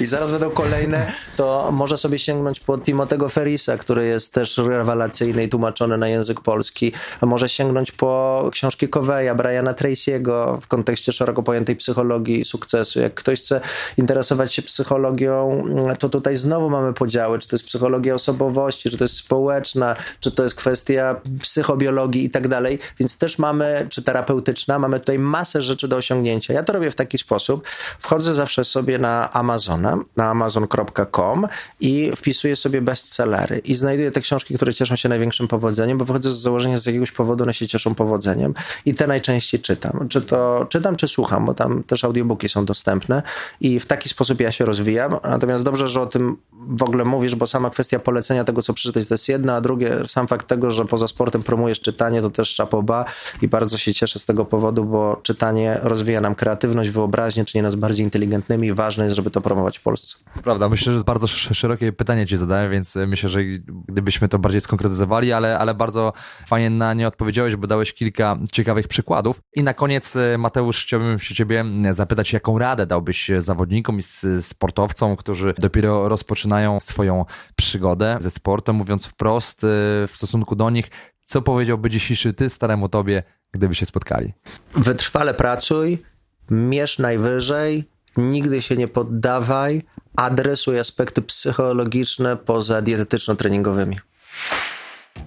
i zaraz będą kolejne, to może sobie sięgnąć po Timotego Ferisa, który jest też rewelacyjny i tłumaczony na język polski. Może sięgnąć po książki Coveya, Briana Tracy'ego w kontekście szeroko pojętej psychologii sukcesu. Jak ktoś chce interesować się psychologią, to tutaj znowu mamy podziały, czy to jest psychologia osobowości, czy to jest społeczna, czy to jest kwestia psychobiologii i tak dalej. Więc też mamy, czy terapeutyczna, mamy tutaj masę rzeczy do osiągnięcia. Ja to robię w taki sposób. Wchodzę zawsze sobie na Amazona, na amazon.com i wpisuję sobie bestsellery i znajduję te książki, które cieszą się największym powodzeniem, bo wychodzę z założenia, że z jakiegoś powodu one się cieszą powodzeniem i te najczęściej czytam. Czy to czytam, czy słucham, bo tam też audiobooki są dostępne i w taki sposób ja się rozwijam. Natomiast dobrze, że o tym w ogóle mówisz, bo sama kwestia polecenia tego, co przeczytać, to jest jedna, a drugie, sam fakt tego, że poza sportem promujesz czytanie, to też szapoba i bardzo się cieszę z tego powodu, bo czytanie rozwija nam kreatywność, wyobraźnię, czyni nas bardziej inteligentnymi i ważne jest, żeby to promować w Polsce. Prawda, myślę, że bardzo szerokie pytanie ci zadałem, więc myślę, że gdybyśmy to bardziej skonkretyzowali, ale, ale bardzo fajnie na nie odpowiedziałeś, bo dałeś kilka ciekawych przykładów. I na koniec, Mateusz, chciałbym się ciebie zapytać, jaką radę dałbyś zawodnikom i sportowcom, którzy dopiero rozpoczynają swoją przygodę ze sportem, mówiąc wprost w stosunku do nich, co powiedziałby dzisiejszy ty staremu tobie, gdyby się spotkali? Wytrwale pracuj, mierz najwyżej, nigdy się nie poddawaj, adresuj aspekty psychologiczne poza dietetyczno-treningowymi.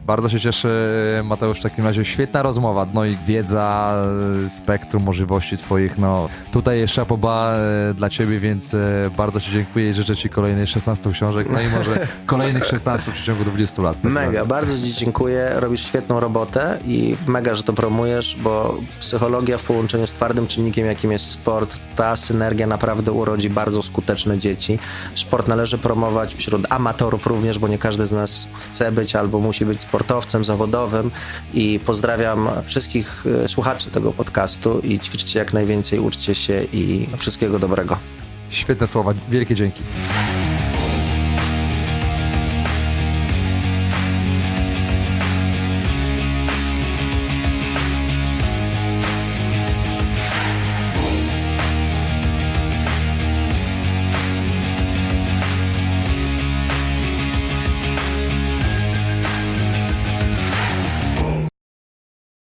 Bardzo się cieszę, Mateusz, w takim razie. Świetna rozmowa, no i wiedza, spektrum możliwości twoich, no tutaj jest szapoba e, dla ciebie, więc e, bardzo ci dziękuję i życzę ci kolejnych 16 książek, no i może kolejnych 16 w przeciągu 20 lat. Tak mega, bardzo ci dziękuję, robisz świetną robotę i mega, że to promujesz, bo psychologia w połączeniu z twardym czynnikiem, jakim jest sport, ta synergia naprawdę urodzi bardzo skuteczne dzieci. Sport należy promować wśród amatorów również, bo nie każdy z nas chce być albo musi być sportowcem zawodowym i pozdrawiam wszystkich e, słuchaczy tego podcastu i ćwiczcie jak najwięcej, uczcie się i wszystkiego dobrego. Świetne słowa, wielkie dzięki.